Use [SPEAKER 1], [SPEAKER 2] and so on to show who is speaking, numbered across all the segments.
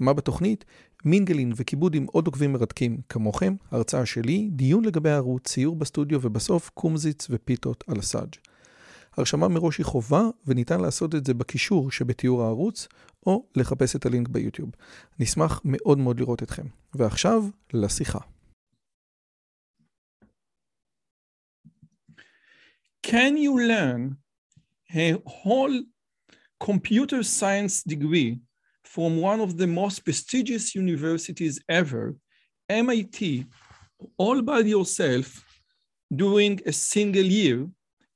[SPEAKER 1] מה בתוכנית? מינגלין וכיבוד עם עוד עוקבים מרתקים כמוכם, הרצאה שלי, דיון לגבי הערוץ, ציור בסטודיו ובסוף קומזיץ ופיתות על הסאג'. הרשמה מראש היא חובה וניתן לעשות את זה בקישור שבתיאור הערוץ או לחפש את הלינק ביוטיוב. נשמח מאוד מאוד לראות אתכם. ועכשיו, לשיחה. Can you learn a whole computer science degree from one of the most prestigious universities ever, MIT, all by yourself during a single year?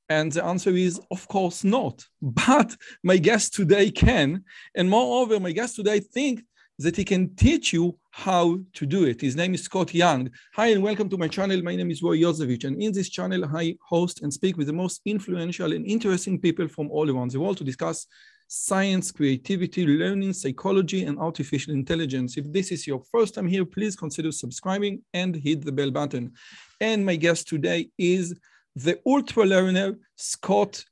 [SPEAKER 1] And the answer is, of course not. But my guest today can. And moreover, my guest today think that he can teach you how to do it. His name is Scott Young. Hi, and welcome to my channel. My name is Roy Yozevich. And in this channel, I host and speak with the most influential and interesting people from all around the world to discuss science, creativity, learning, psychology, and artificial intelligence. If this is your first time here, please consider subscribing and hit the bell button. And my guest today is the ultra learner, Scott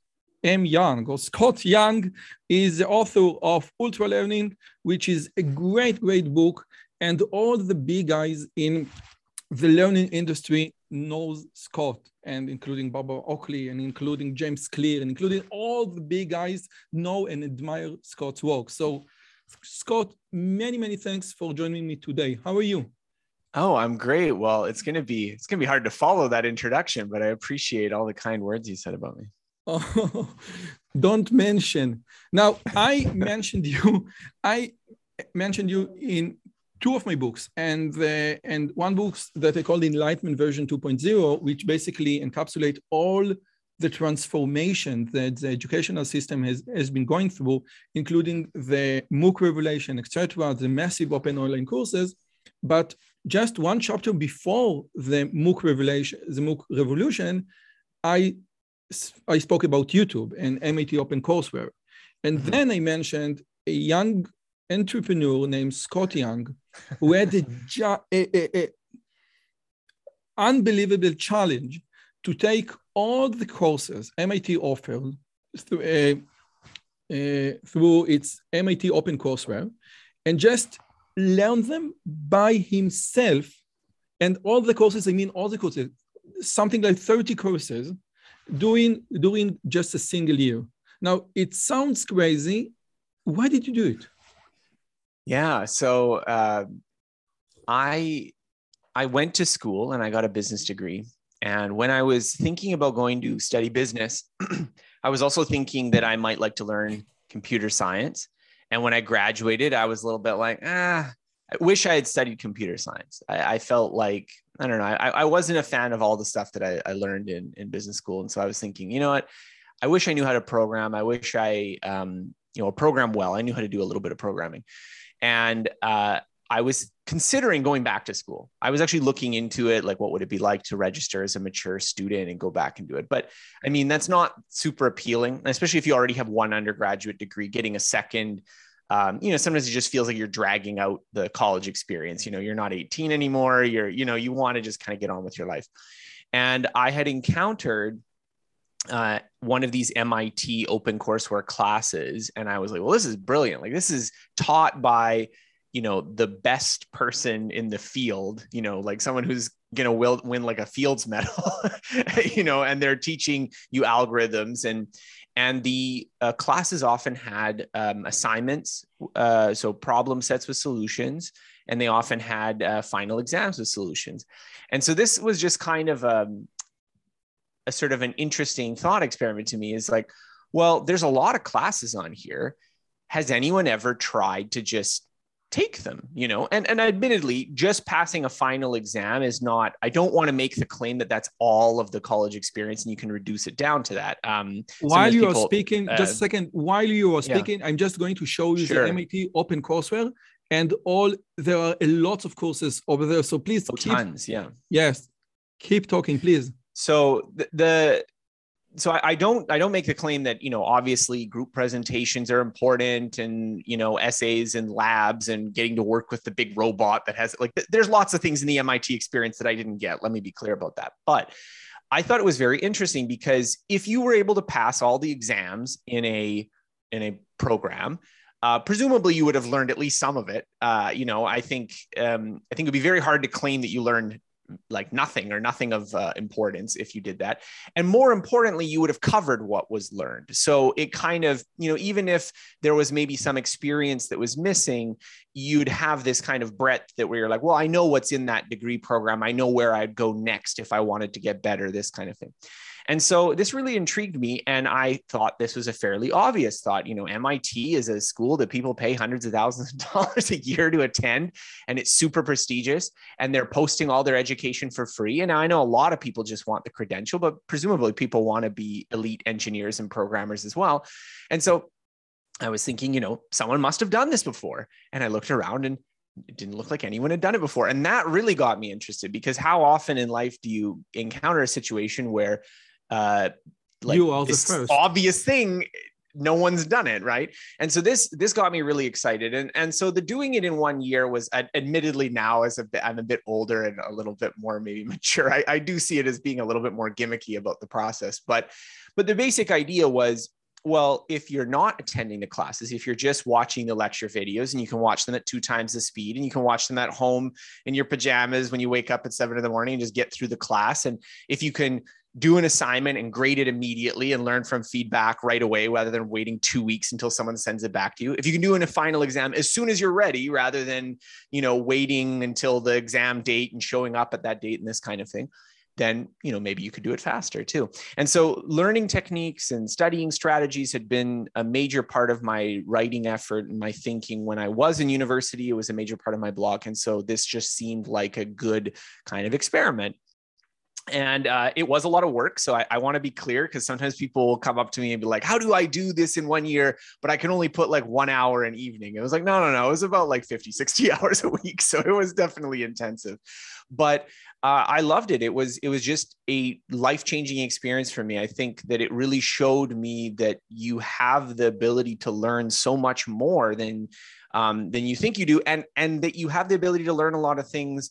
[SPEAKER 1] M. Young, or Scott Young is the author of Ultra Learning, which is a great, great book. And all the big guys in the learning industry knows Scott, and including Barbara Oakley, and including James Clear, and including all the big guys know and admire Scott's work. So, Scott, many, many thanks for joining me today. How are you?
[SPEAKER 2] Oh, I'm great. Well, it's gonna be it's gonna be hard to follow that introduction, but I appreciate all the kind words you said about me.
[SPEAKER 1] Oh, don't mention. Now, I mentioned you. I mentioned you in two of my books, and the, and one book that I call the Enlightenment Version 2.0, which basically encapsulate all the transformation that the educational system has, has been going through, including the MOOC revelation, etc., the massive open online courses. But just one chapter before the MOOC revelation, the MOOC revolution, I I spoke about YouTube and MIT OpenCourseWare. And mm-hmm. then I mentioned a young entrepreneur named Scott Young who had a, a, a, unbelievable challenge to take all the courses MIT offered through, uh, through its MIT Open Courseware and just learn them by himself. And all the courses, I mean all the courses, something like 30 courses doing doing just a single year. Now it sounds crazy. Why did you do it?
[SPEAKER 2] Yeah, so uh, I I went to school and I got a business degree. And when I was thinking about going to study business, I was also thinking that I might like to learn computer science. And when I graduated, I was a little bit like, ah, I wish I had studied computer science. I, I felt like I don't know. I, I wasn't a fan of all the stuff that I, I learned in, in business school. And so I was thinking, you know what? I wish I knew how to program. I wish I, um, you know, program well. I knew how to do a little bit of programming. And uh, I was considering going back to school. I was actually looking into it, like what would it be like to register as a mature student and go back and do it. But I mean, that's not super appealing, especially if you already have one undergraduate degree. Getting a second um, you know, sometimes it just feels like you're dragging out the college experience. You know, you're not 18 anymore. You're, you know, you want to just kind of get on with your life. And I had encountered uh, one of these MIT open courseware classes, and I was like, well, this is brilliant. Like, this is taught by, you know, the best person in the field, you know, like someone who's going to win like a Fields medal, you know, and they're teaching you algorithms and, and the uh, classes often had um, assignments uh, so problem sets with solutions and they often had uh, final exams with solutions and so this was just kind of um, a sort of an interesting thought experiment to me is like well there's a lot of classes on here. Has anyone ever tried to just take them you know? And and admittedly just passing a final exam is not i don't want to make the claim that that's all of the college experience and you can reduce it down to that. Um
[SPEAKER 1] while you people, are speaking uh, just a second while you are speaking yeah. i'm just going to show you sure. the mit open courseware and all there are a lot of courses over there. So please
[SPEAKER 2] oh, keep, tons yeah.
[SPEAKER 1] Yes keep talking please
[SPEAKER 2] So the, the so I, I, don't I don't make the claim that you know obviously group presentations are important and you know essays and labs and getting to work with the big robot that has like there's lots of things in the MIT experience that I didn't get. Let me be clear about that. But I thought it was very interesting because if you were able to pass all the exams in a in a program, uh, presumably you would have learned at least some of it. Uh, you know, I think um, I think it'd be very hard to claim that you learned like nothing or nothing of uh, importance if you did that. And more importantly you would have covered what was learned. So it kind of you know even if there was maybe some experience that was missing you'd have this kind of breadth that where you're like well i know what's in that degree program. I know where i'd go next if i wanted to get better this kind of thing and so this really intrigued me. And I thought this was a fairly obvious thought. You know, MIT is a school that people pay hundreds of thousands of dollars a year to attend, and it's super prestigious. And they're posting all their education for free. And I know a lot of people just want the credential, but presumably people want to be elite engineers and programmers as well. And so I was thinking, you know, someone must have done this before. And I looked around and it didn't look like anyone had done it before. And that really got me interested because how often in life do you encounter a situation where uh, like
[SPEAKER 1] you are the first.
[SPEAKER 2] obvious thing no one's done it right? And so this this got me really excited. And and so the doing it in one year was admittedly now as a bit i'm a bit older and a little bit more maybe mature. I, I do see it as being a little bit more gimmicky about the process. But but the basic idea was well if you're not attending the classes if you're just watching the lecture videos and you can watch them at two times the speed and you can watch them at home in your pajamas when you wake up at seven in the morning and just get through the class. And if you can do an assignment and grade it immediately and learn from feedback right away rather than waiting two weeks until someone sends it back to you. If you can do in a final exam as soon as you're ready rather than you know waiting until the exam date and showing up at that date and this kind of thing then you know maybe you could do it faster too. And so learning techniques and studying strategies had been a major part of my writing effort and my thinking. When i was in university it was a major part of my blog and so this just seemed like a good kind of experiment and uh, it was a lot of work. So I, I want to be clear because sometimes people will come up to me and be like, "How do I do this in one year?" But I can only put like one hour an evening. It was like, no, no, no. It was about like 50, 60 hours a week. So it was definitely intensive. But uh, I loved it. It was it was just a life changing experience for me. I think that it really showed me that you have the ability to learn so much more than um, than you think you do, and and that you have the ability to learn a lot of things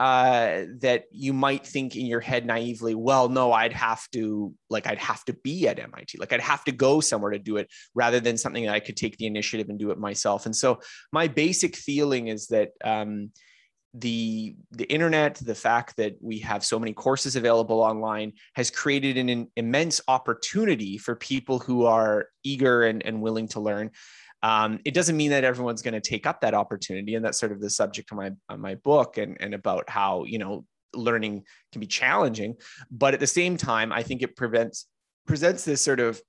[SPEAKER 2] uh, that you might think in your head naively, well, no, I'd have to, like, I'd have to be at MIT, like, I'd have to go somewhere to do it rather than something that I could take the initiative and do it myself. And so, my basic feeling is that um, the the internet, the fact that we have so many courses available online, has created an, an immense opportunity for people who are eager and, and willing to learn. Um, it doesn't mean that everyone's going to take up that opportunity, and that's sort of the subject of my of my book, and and about how you know learning can be challenging, but at the same time, I think it prevents presents this sort of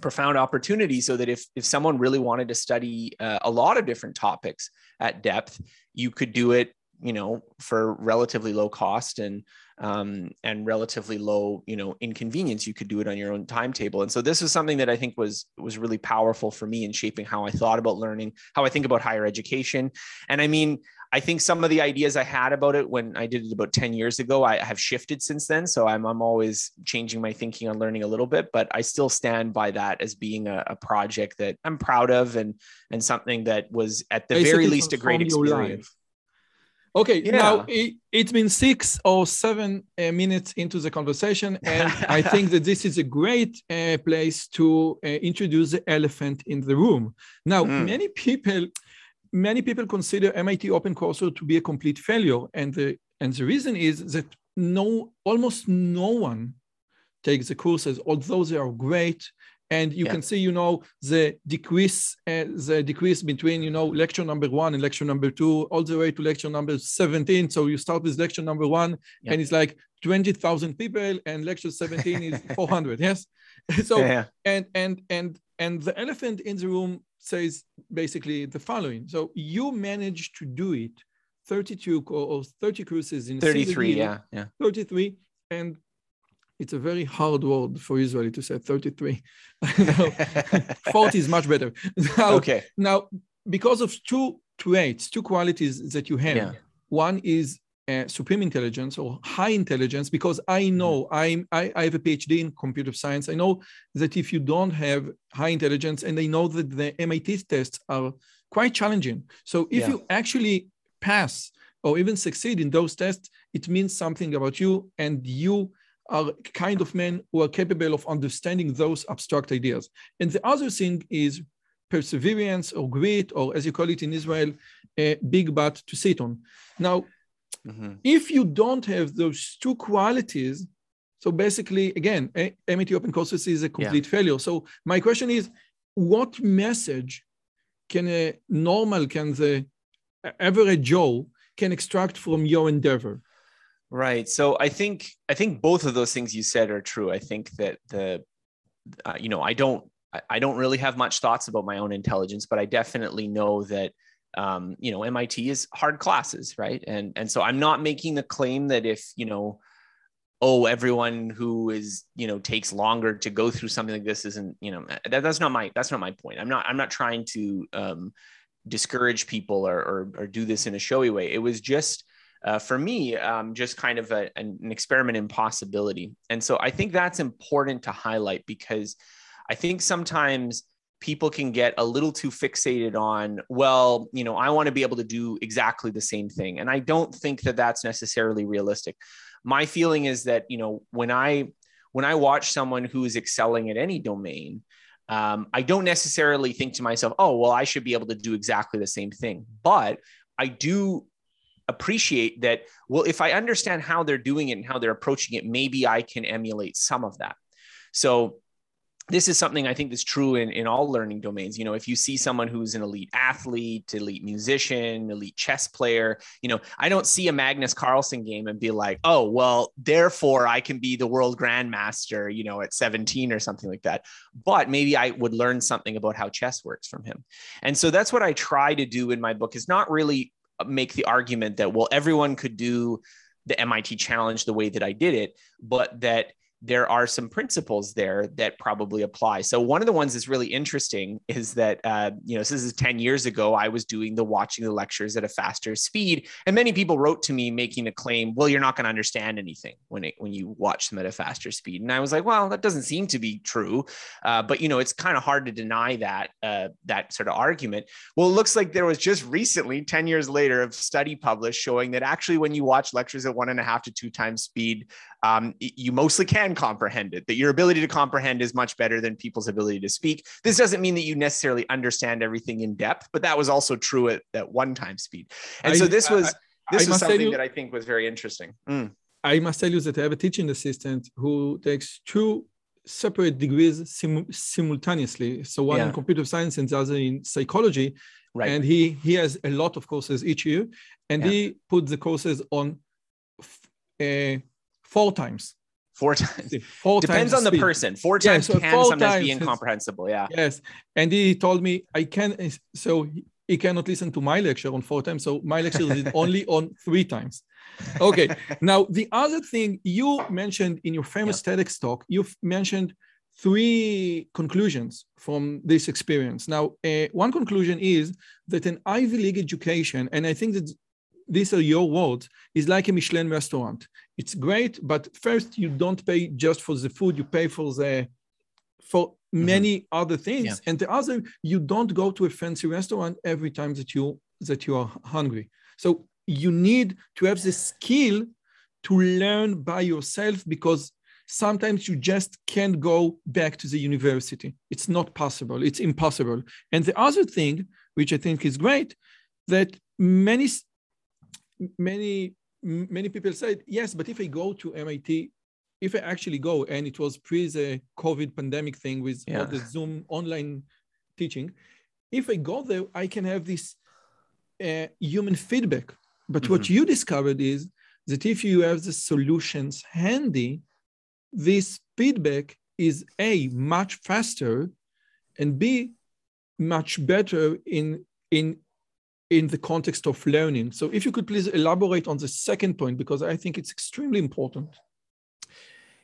[SPEAKER 2] profound opportunity so that if if someone really wanted to study uh, a lot of different topics at depth you could do it you know for relatively low cost and um, and relatively low you know inconvenience you could do it on your own timetable. And so this was something that i think was was really powerful for me in shaping how i thought about learning how i think about higher education. And i mean i think some of the ideas i had about it when i did it about 10 years ago i have shifted since then. So i'm, I'm always changing my thinking on learning a little bit but i still stand by that as being a, a project that i'm proud of and and something that was at the Basically very least a great experience
[SPEAKER 1] Okay, yeah. now it, has been six or seven uh, minutes into the conversation, and I think that this is a great uh, place to uh, introduce the elephant in the room. Now, mm. many people, many people consider MIT Open OpenCourseware to be a complete failure, and the and the reason is that no, almost no one takes the courses, although they are great and you yeah. can see you know the decrease uh, the decrease between you know lecture number one and lecture number two all the way to lecture number 17 so you start with lecture number one yeah. and it's like 20000 people and lecture 17 is 400 yes so yeah. and and and and the elephant in the room says basically the following so you managed to do it 32 or 30 courses in
[SPEAKER 2] 33 yeah yeah
[SPEAKER 1] 33 and it's a very hard word for Israeli to say 33. 40 is much better. Now,
[SPEAKER 2] okay.
[SPEAKER 1] Now, because of two traits, two qualities that you have, yeah. one is uh, supreme intelligence or high intelligence because I mm-hmm. know I'm, I, I have a PhD in computer science. I know that if you don't have high intelligence, and I know that the MIT tests are quite challenging. So if yeah. you actually pass or even succeed in those tests, it means something about you, and you are kind of men who are capable of understanding those abstract ideas. And the other thing is perseverance or grit, or as you call it in Israel, a big butt to sit on. Now, Mm-hmm. If you don't have those two qualities, so basically, again, MIT Open Courses is a complete yeah. failure. So my question is, what message can a normal, can the average Joe can extract from your endeavor?
[SPEAKER 2] Right. So I think I think both of those things you said are true. I think that the uh, you know I don't I don't really have much thoughts about my own intelligence, but I definitely know that um, you know mit is hard classes right and and so i'm not making the claim that if you know oh everyone who is you know takes longer to go through something like this isn't you know that, that's not my that's not my point i'm not i'm not trying to um, discourage people or, or, or do this in a showy way it was just uh, for me um, just kind of a, an experiment in possibility and so i think that's important to highlight because i think sometimes people can get a little too fixated on, well, you know, I want to be able to do exactly the same thing. And I don't think that that's necessarily realistic. My feeling is that, you know, when I when I watch someone who is excelling at any domain, um, I don't necessarily think to myself, oh, well, I should be able to do exactly the same thing. But I do appreciate that, well, if I understand how they're doing it and how they're approaching it, maybe I can emulate some of that. So this is something I think is true in, in all learning domains. You know, if you see someone who's an elite athlete, elite musician, elite chess player, you know, I don't see a Magnus Carlsen game and be like, oh, well, therefore I can be the world grandmaster, you know, at 17 or something like that. But maybe I would learn something about how chess works from him. And so that's what I try to do in my book is not really make the argument that, well, everyone could do the MIT challenge the way that I did it, but that there are some principles there that probably apply. So one of the ones that's really interesting is that uh, you know this is 10 years ago. I was doing the watching the lectures at a faster speed, and many people wrote to me making a claim, "Well, you're not going to understand anything when it when you watch them at a faster speed." And I was like, "Well, that doesn't seem to be true," uh, but you know it's kind of hard to deny that uh, that sort of argument. Well, it looks like there was just recently, 10 years later, a study published showing that actually when you watch lectures at one and a half to two times speed, um, you mostly can comprehend it, that your ability to comprehend is much better than people's ability to speak. This doesn't mean that you necessarily understand everything in depth, but that was also true at that one time speed. And I, so this was I, this I was something you, that I think was very interesting. Mm.
[SPEAKER 1] I must tell you that I have a teaching assistant who takes two separate degrees sim- simultaneously. So one yeah. in computer science and the other in psychology. Right. And he he has a lot of courses each year, and yeah. he puts the courses on. Uh, four times.
[SPEAKER 2] Four times. Four Depends times on the person. Four times yeah, so can sometimes times be incomprehensible. Yeah.
[SPEAKER 1] Yes. And he told me I can so he cannot listen to my lecture on four times. So my lecture is only on three times. Okay. now the other thing you mentioned in your famous yeah. TEDx talk, you've mentioned three conclusions from this experience. Now, uh, one conclusion is that an Ivy League education, and I think that these are your words, is like a Michelin restaurant. It's great, but first you don't pay just for the food, you pay for the for mm-hmm. many mm-hmm. other things. Yeah. And the other, you don't go to a fancy restaurant every time that you that you are hungry. So you need to have the skill to learn by yourself because sometimes you just can't go back to the university. It's not possible. It's impossible. And the other thing, which I think is great, that many many many people said yes but if i go to mit if i actually go and it was pre the covid pandemic thing with yeah. all the zoom online teaching if i go there i can have this uh, human feedback but mm-hmm. what you discovered is that if you have the solutions handy this feedback is a much faster and b much better in in in the context of learning. So if you could please elaborate on the second point, because I think it's extremely important.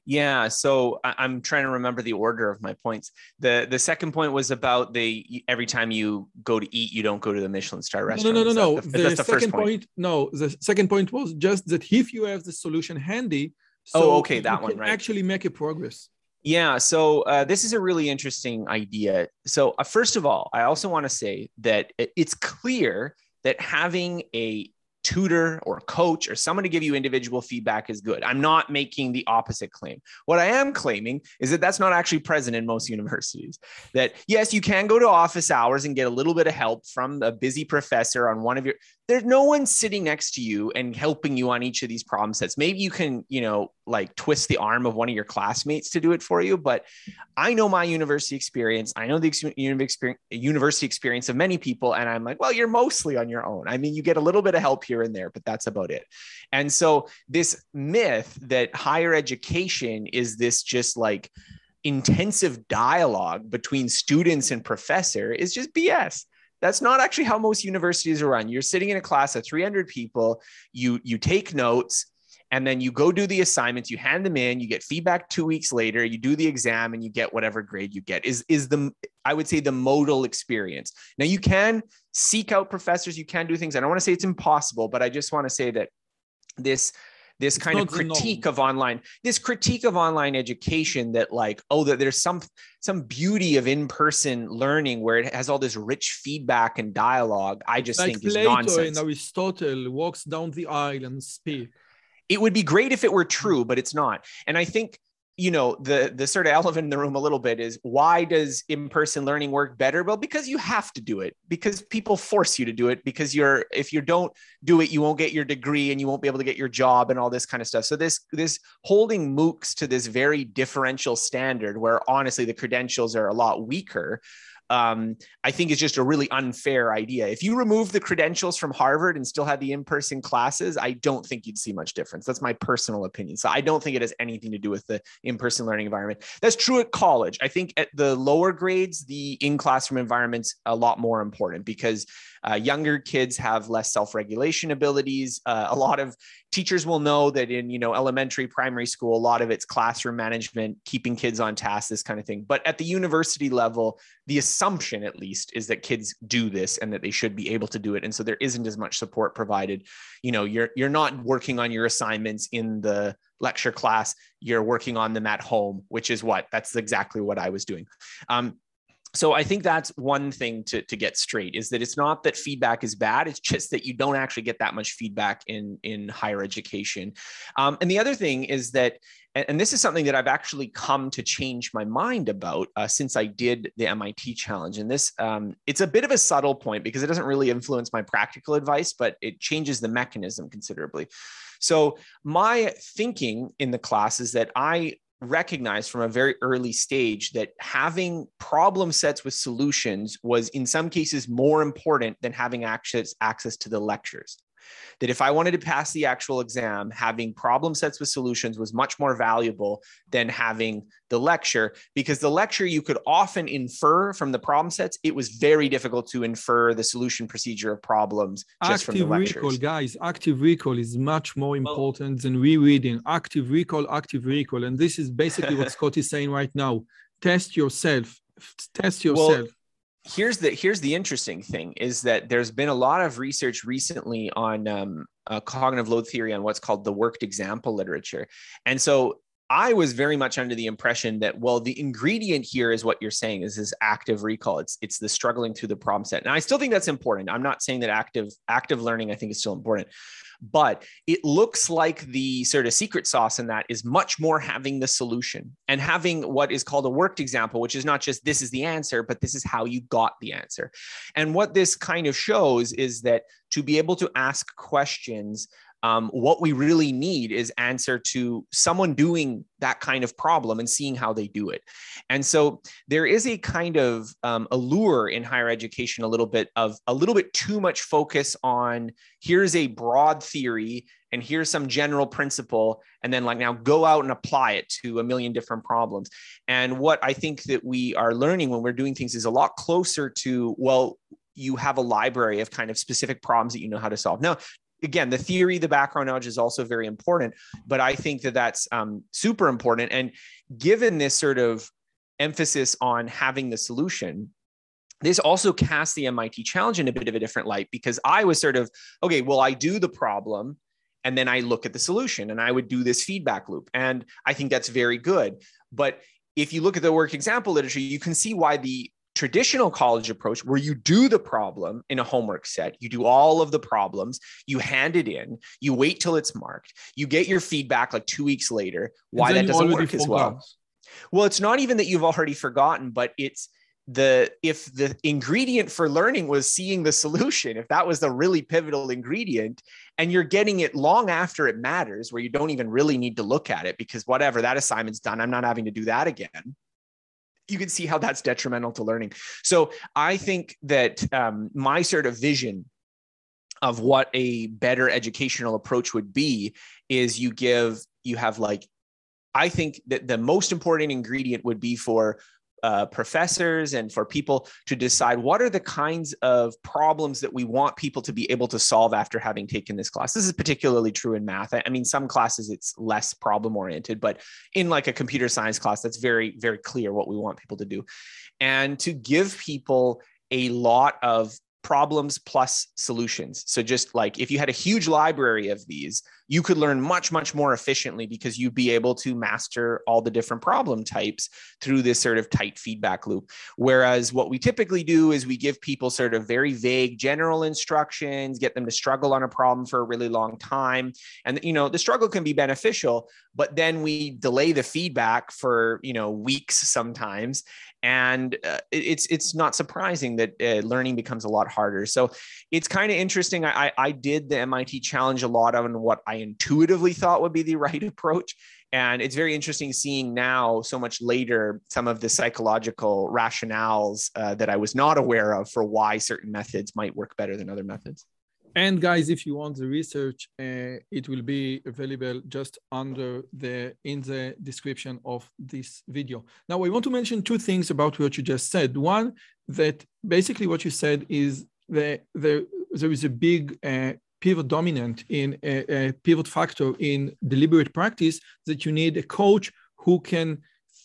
[SPEAKER 2] Yeah, so I- am trying to remember the order of my points. the The second point was about the every time you go to eat, you don't go to the Michelin star restaurant.
[SPEAKER 1] No, no, no, no.
[SPEAKER 2] The,
[SPEAKER 1] the, the second point? point? no, the second point was just that if you have the solution handy,
[SPEAKER 2] oh, so oh, okay, that one, right?
[SPEAKER 1] Actually, make a progress.
[SPEAKER 2] Yeah, so uh, this is a really interesting idea. So, uh, first of all, I also want to say that it's clear that having a tutor or coach or someone to give you individual feedback is good. I'm not making the opposite claim. What I am claiming is that that's not actually present in most universities. That yes, you can go to office hours and get a little bit of help from a busy professor on one of your there's no one sitting next to you and helping you on each of these problem sets. Maybe you can, you know, like twist the arm of one of your classmates to do it for you. But I know my university experience. I know the university experience of many people. And I'm like, well, you're mostly on your own. I mean, you get a little bit of help here and there, but that's about it. And so this myth that higher education is this just like, intensive dialogue between students and professor is just BS that's not actually how most universities are run. You're sitting in a class of 300 people. You you take notes and then you go do the assignments. You hand them in. You get feedback two weeks later. You do the exam and you get whatever grade you get. Is is the i would say the modal experience. Now you can seek out professors. You can do things. I don't want to say it's impossible but i just want to say that this this kind of critique of online this critique of online education that like oh that there's some some beauty of in-person learning where it has all this rich feedback and dialogue i just like think Plato is nonsense.
[SPEAKER 1] And aristotle walks down the aisle and speak.
[SPEAKER 2] It would be great if it were mm. true but it's not. And i think you know the the sort of elephant in the room a little bit is why does in-person learning work better? Well because you have to do it because people force you to do it because you're if you don't do it you won't get your degree and you won't be able to get your job and all this kind of stuff. So this this holding moocs to this very differential standard where honestly the credentials are a lot weaker um, I think is just a really unfair idea. If you remove the credentials from Harvard and still had the in person classes, I don't think you'd see much difference. That's my personal opinion. So I don't think it has anything to do with the in person learning environment. That's true at college. I think at the lower grades, the in classroom environment's a lot more important because uh, younger kids have less self-regulation abilities. Uh, a lot of teachers will know that in you know elementary, primary school, a lot of it's classroom management, keeping kids on task, this kind of thing. But at the university level, the assumption at least is that kids do this and that they should be able to do it, and so there isn't as much support provided. You know, you're you're not working on your assignments in the lecture class. You're working on them at home which is what that's exactly what i was doing. Um, so i think that's one thing to, to get straight is that it's not that feedback is bad. It's just that you don't actually get that much feedback in in higher education. Um, and the other thing is that and, this is something that i've actually come to change my mind about uh, since i did the mit challenge. And this um, it's a bit of a subtle point because it doesn't really influence my practical advice but it changes the mechanism considerably. So my thinking in the class is that i recognized from a very early stage that having problem sets with solutions was in some cases more important than having access access to the lectures that if I wanted to pass the actual exam, having problem sets with solutions was much more valuable than having the lecture because the lecture you could often infer from the problem sets. It was very difficult to infer the solution procedure of problems just
[SPEAKER 1] active
[SPEAKER 2] from the lectures.
[SPEAKER 1] recall, guys. Active recall is much more important well, than rereading. Active recall, active recall, and this is basically what Scott is saying right now. Test yourself. Test yourself. Well,
[SPEAKER 2] here's the here's the interesting thing is that there's been a lot of research recently on um, uh, cognitive load theory on what's called the worked example literature. And so i was very much under the impression that well the ingredient here is what you're saying is this active recall. It's it's the struggling through the problem set. And i still think that's important. I'm not saying that active active learning i think is still important but it looks like the sort of secret sauce in that is much more having the solution and having what is called a worked example, which is not just this is the answer, but this is how you got the answer. And what this kind of shows is that to be able to ask questions um, what we really need is answer to someone doing that kind of problem and seeing how they do it. And so there is a kind of um, allure in higher education, a little bit of a little bit too much focus on here's a broad theory and here's some general principle and then like now go out and apply it to a million different problems and what i think that we are learning when we're doing things is a lot closer to well you have a library of kind of specific problems that you know how to solve now again, the theory, the background knowledge is also very important, but I think that that's um, super important. And given this sort of emphasis on having the solution, this also casts the MIT challenge in a bit of a different light because I was sort of, okay, well, I do the problem and then I look at the solution and I would do this feedback loop. And I think that's very good. But if you look at the work example literature, you can see why the traditional college approach where you do the problem in a homework set you do all of the problems you hand it in you wait till it's marked you get your feedback like two weeks later why that doesn't work as well. Well it's not even that you've already forgotten but it's the if the ingredient for learning was seeing the solution if that was the really pivotal ingredient and you're getting it long after it matters where you don't even really need to look at it because whatever that assignment's done i'm not having to do that again you can see how that's detrimental to learning. So i think that um, my sort of vision of what a better educational approach would be is you give you have like I think that the most important ingredient would be for uh, professors and for people to decide what are the kinds of problems that we want people to be able to solve after having taken this class. This is particularly true in math. I mean, some classes it's less problem oriented, but in like a computer science class, that's very, very clear what we want people to do. And to give people a lot of problems plus solutions. So just like if you had a huge library of these, you could learn much, much more efficiently because you'd be able to master all the different problem types through this sort of tight feedback loop. Whereas what we typically do is we give people sort of very vague general instructions, get them to struggle on a problem for a really long time. And, you know, the struggle can be beneficial, but then we delay the feedback for, you know, weeks sometimes and uh, it's it's not surprising that uh, learning becomes a lot harder. So it's kind of interesting. I, I did the mit challenge a lot on what i intuitively thought would be the right approach. And it's very interesting seeing now so much later some of the psychological rationales uh, that i was not aware of for why certain methods might work better than other methods
[SPEAKER 1] and guys, if you want the research, uh, it will be available just under the in the description of this video. Now, I want to mention two things about what you just said. One, that basically what you said is that there, there is a big uh, pivot dominant in a, a pivot factor in deliberate practice that you need a coach who can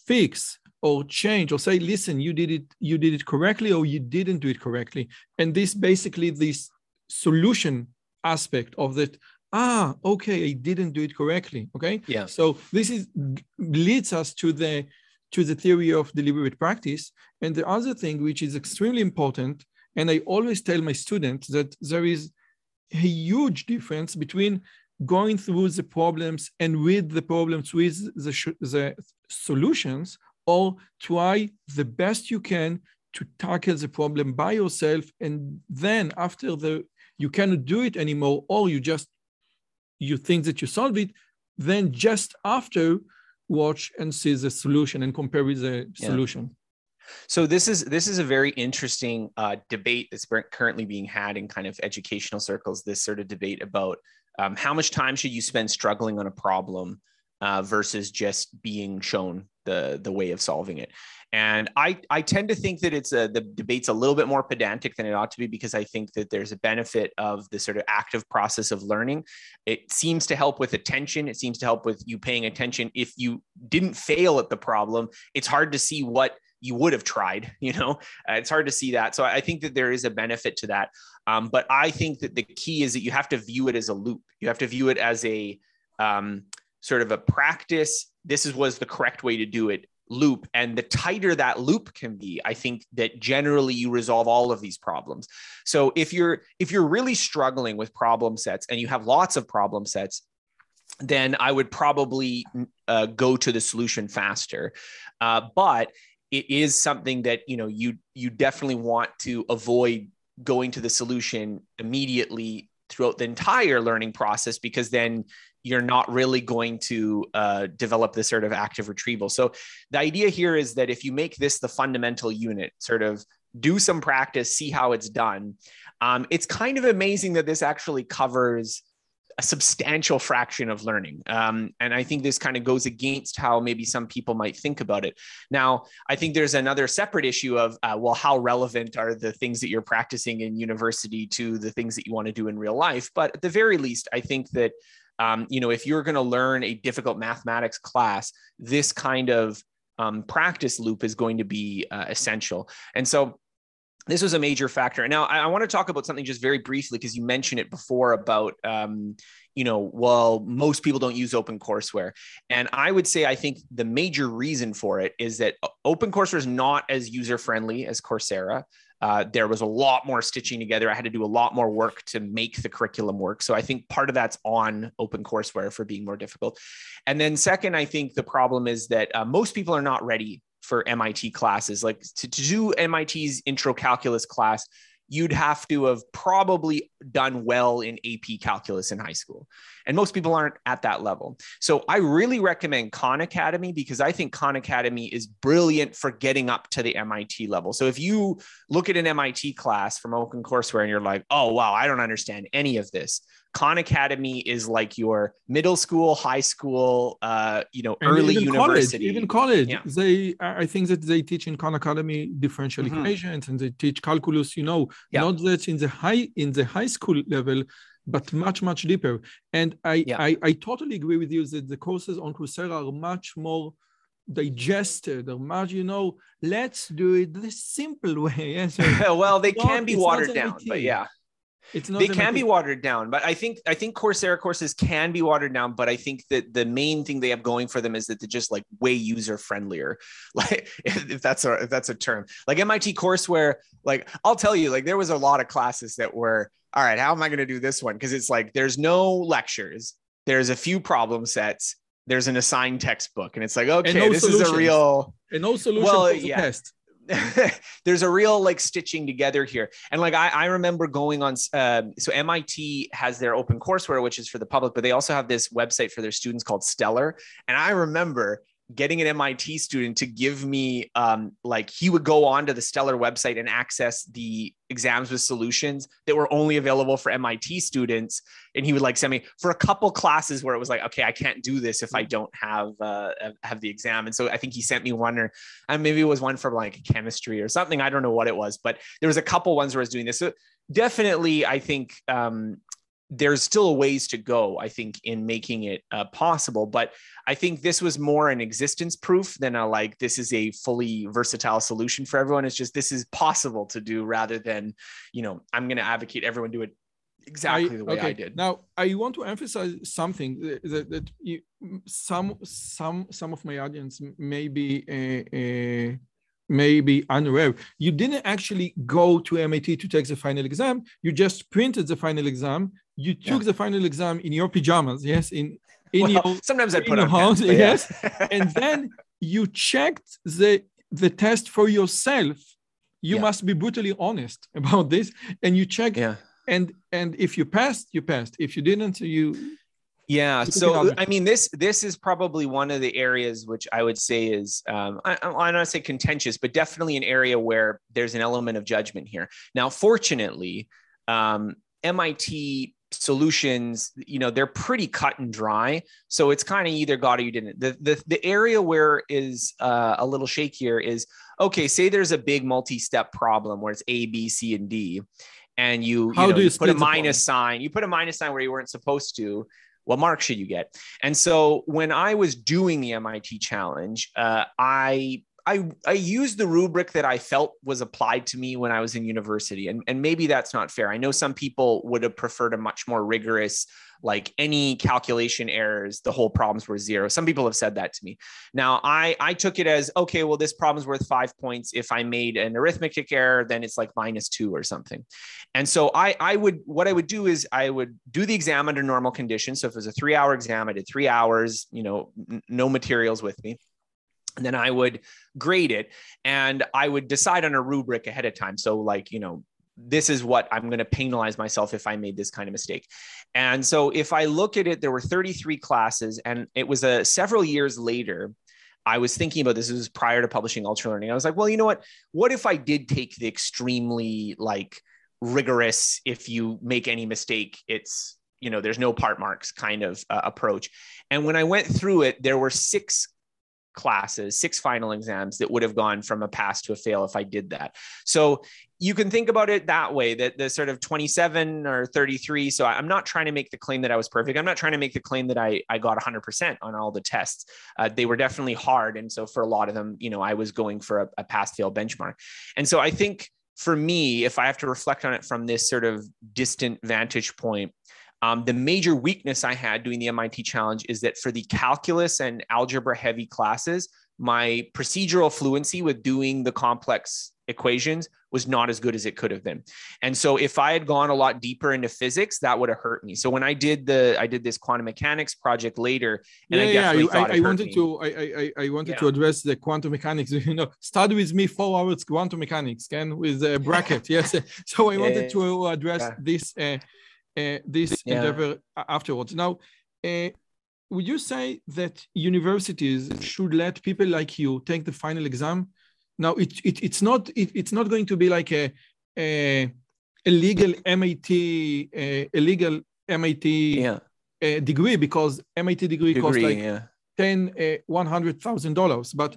[SPEAKER 1] fix or change or say listen you did it you did it correctly or you didn't do it correctly and this basically this solution aspect of that ah okay i didn't do it correctly okay?
[SPEAKER 2] Yeah.
[SPEAKER 1] So this is leads us to the to the theory of deliberate practice. And the other thing which is extremely important and i always tell my students that there is a huge difference between going through the problems and with the problems with the, the solutions or try the best you can to tackle the problem by yourself. And then after the you cannot do it anymore, or you just you think that you solve it, then just after watch and see the solution and compare with the yeah. solution.
[SPEAKER 2] So this is this is a very interesting uh, debate that's currently being had in kind of educational circles. This sort of debate about um, how much time should you spend struggling on a problem uh, versus just being shown the the way of solving it. And I, I tend to think that it's a, the debate's a little bit more pedantic than it ought to be because I think that there's a benefit of the sort of active process of learning. It seems to help with attention. It seems to help with you paying attention. If you didn't fail at the problem, it's hard to see what you would have tried. You know, uh, it's hard to see that. So I think that there is a benefit to that. Um, but I think that the key is that you have to view it as a loop. You have to view it as a um, sort of a practice. This is was the correct way to do it loop and the tighter that loop can be i think that generally you resolve all of these problems. So if you're if you're really struggling with problem sets and you have lots of problem sets then i would probably uh, go to the solution faster. Uh, but it is something that you know you you definitely want to avoid going to the solution immediately throughout the entire learning process because then you're not really going to uh, develop this sort of active retrieval. So the idea here is that if you make this the fundamental unit, sort of do some practice, see how it's done. Um, it's kind of amazing that this actually covers a substantial fraction of learning. Um, and I think this kind of goes against how maybe some people might think about it. Now, I think there's another separate issue of, uh, well, how relevant are the things that you're practicing in university to the things that you want to do in real life? But at the very least, I think that, um, you know, if you're going to learn a difficult mathematics class, this kind of um, practice loop is going to be uh, essential. And so this was a major factor. Now, I, I want to talk about something just very briefly because you mentioned it before about, um, you know, well, most people don't use open OpenCourseWare, and I would say I think the major reason for it is that open OpenCourseWare is not as user friendly as Coursera. Uh, there was a lot more stitching together. I had to do a lot more work to make the curriculum work. So I think part of that's on OpenCourseWare for being more difficult. And then second, I think the problem is that uh, most people are not ready for MIT classes. Like to, to do MIT's intro calculus class, you'd have to have probably done well in AP calculus in high school. And most people aren't at that level. So I really recommend Khan Academy because I think Khan Academy is brilliant for getting up to the MIT level. So if you look at an MIT class from OpenCourseWare and you're like, oh, wow, I don't understand any of this, Khan Academy is like your middle school, high school, uh, you know, and early even university.
[SPEAKER 1] College, even college, yeah. they I think that they teach in Khan Academy differential mm-hmm. equations and they teach calculus. You know, yeah. not that in the high in the high school level, but much much deeper. And I yeah. I, I totally agree with you that the courses on Coursera are much more digested or much you know let's do it the simple way yes
[SPEAKER 2] well they can be watered down but yeah it's not they can be watered down, but I think I think Coursera courses can be watered down. But I think that the main thing they have going for them is that they're just like way user friendlier. Like if that's a if that's a term, like MIT courseware. Like I'll tell you, like there was a lot of classes that were all right. How am I going to do this one? Because it's like there's no lectures. There's a few problem sets. There's an assigned textbook, and it's like okay, no this solutions. is a real
[SPEAKER 1] and no solution well, yeah. test.
[SPEAKER 2] there's a real like stitching together here. And like I, I remember going on, uh, so MIT has their open courseware which is for the public, but they also have this website for their students called Stellar. And I remember getting an MIT student to give me um, like he would go onto the Stellar website and access the exams with solutions that were only available for MIT students, and he would like send me for a couple classes where it was like, okay, I can't do this if I don't have uh, have the exam, and so I think he sent me one or and maybe it was one for like chemistry or something. I don't know what it was, but there was a couple ones where I was doing this. So definitely, I think um, there's still a ways to go, I think, in making it uh, possible. But I think this was more an existence proof than a like, this is a fully versatile solution for everyone. It's just this is possible to do rather than, you know, I'm going to advocate everyone do it exactly I, the way okay. I did.
[SPEAKER 1] Now, I want to emphasize something that, that you, some some some of my audience may be uh, uh, maybe unaware. You didn't actually go to MIT to take the final exam. You just printed the final exam. You took yeah. the final exam in your pajamas, yes, in in well, your
[SPEAKER 2] sometimes I put
[SPEAKER 1] on house, yes, yeah. and then you checked the the test for yourself. You yeah. must be brutally honest about this, and you check. Yeah. And and if you passed, you passed. If you didn't, you
[SPEAKER 2] yeah. So I mean, this this is probably one of the areas which I would say is um, I, I don't say contentious, but definitely an area where there's an element of judgment here. Now, fortunately, um, MIT solutions, you know, they're pretty cut and dry. So it's kind of either got or you didn't. The the the area where is uh, a little shakier is okay. Say there's a big multi-step problem where it's A, B, C, and D, and you, you, know, you put a minus sign. You put a minus sign where you weren't supposed to what mark should you get? And so when I was doing the MIT challenge, uh, I I, I used the rubric that I felt was applied to me when I was in university. And, and maybe that's not fair. I know some people would have preferred a much more rigorous like any calculation errors the whole problems were zero. Some people have said that to me. Now i i took it as okay well this problem's worth five points. If i made an arithmetic error then it's like minus two or something. And so i i would what i would do is i would do the exam under normal conditions. So if it was a three hour exam i did three hours you know n- no materials with me and then I would grade it and I would decide on a rubric ahead of time. So, like, you know, this is what I'm going to penalize myself if I made this kind of mistake. And so if I look at it, there were 33 classes, and it was a several years later. I was thinking about this. This was prior to publishing Ultra Learning. I was like, well, you know what? What if I did take the extremely like rigorous? If you make any mistake, it's you know there's no part marks kind of uh, approach and when i went through it there were six classes, six final exams that would have gone from a pass to a fail if I did that. So you can think about it that way that the sort of 27 or 33. So I'm not trying to make the claim that I was perfect. I'm not trying to make the claim that I, I got 100% on all the tests. Uh, they were definitely hard. And so for a lot of them, you know, I was going for a, a pass fail benchmark. And so I think for me, if I have to reflect on it from this sort of distant vantage point, um, the major weakness I had doing the MIT challenge is that for the calculus and algebra heavy classes, my procedural fluency with doing the complex equations was not as good as it could have been. And so if I had gone a lot deeper into physics, that would have hurt me. So when I did the I did this quantum mechanics project later,
[SPEAKER 1] and yeah, I yeah, I, I wanted me. to I, I I wanted yeah. to address the quantum mechanics. You know, study with me four hours quantum mechanics, can with a bracket. yes. So I wanted to address this. Uh, uh, this yeah. endeavor afterwards. Now, uh, would you say that universities should let people like you take the final exam? Now, it, it it's not it, it's not going to be like a, a, a legal MIT a, a legal MIT yeah. Uh, degree because MIT degree, degree costs like yeah. ten uh, one hundred thousand dollars, but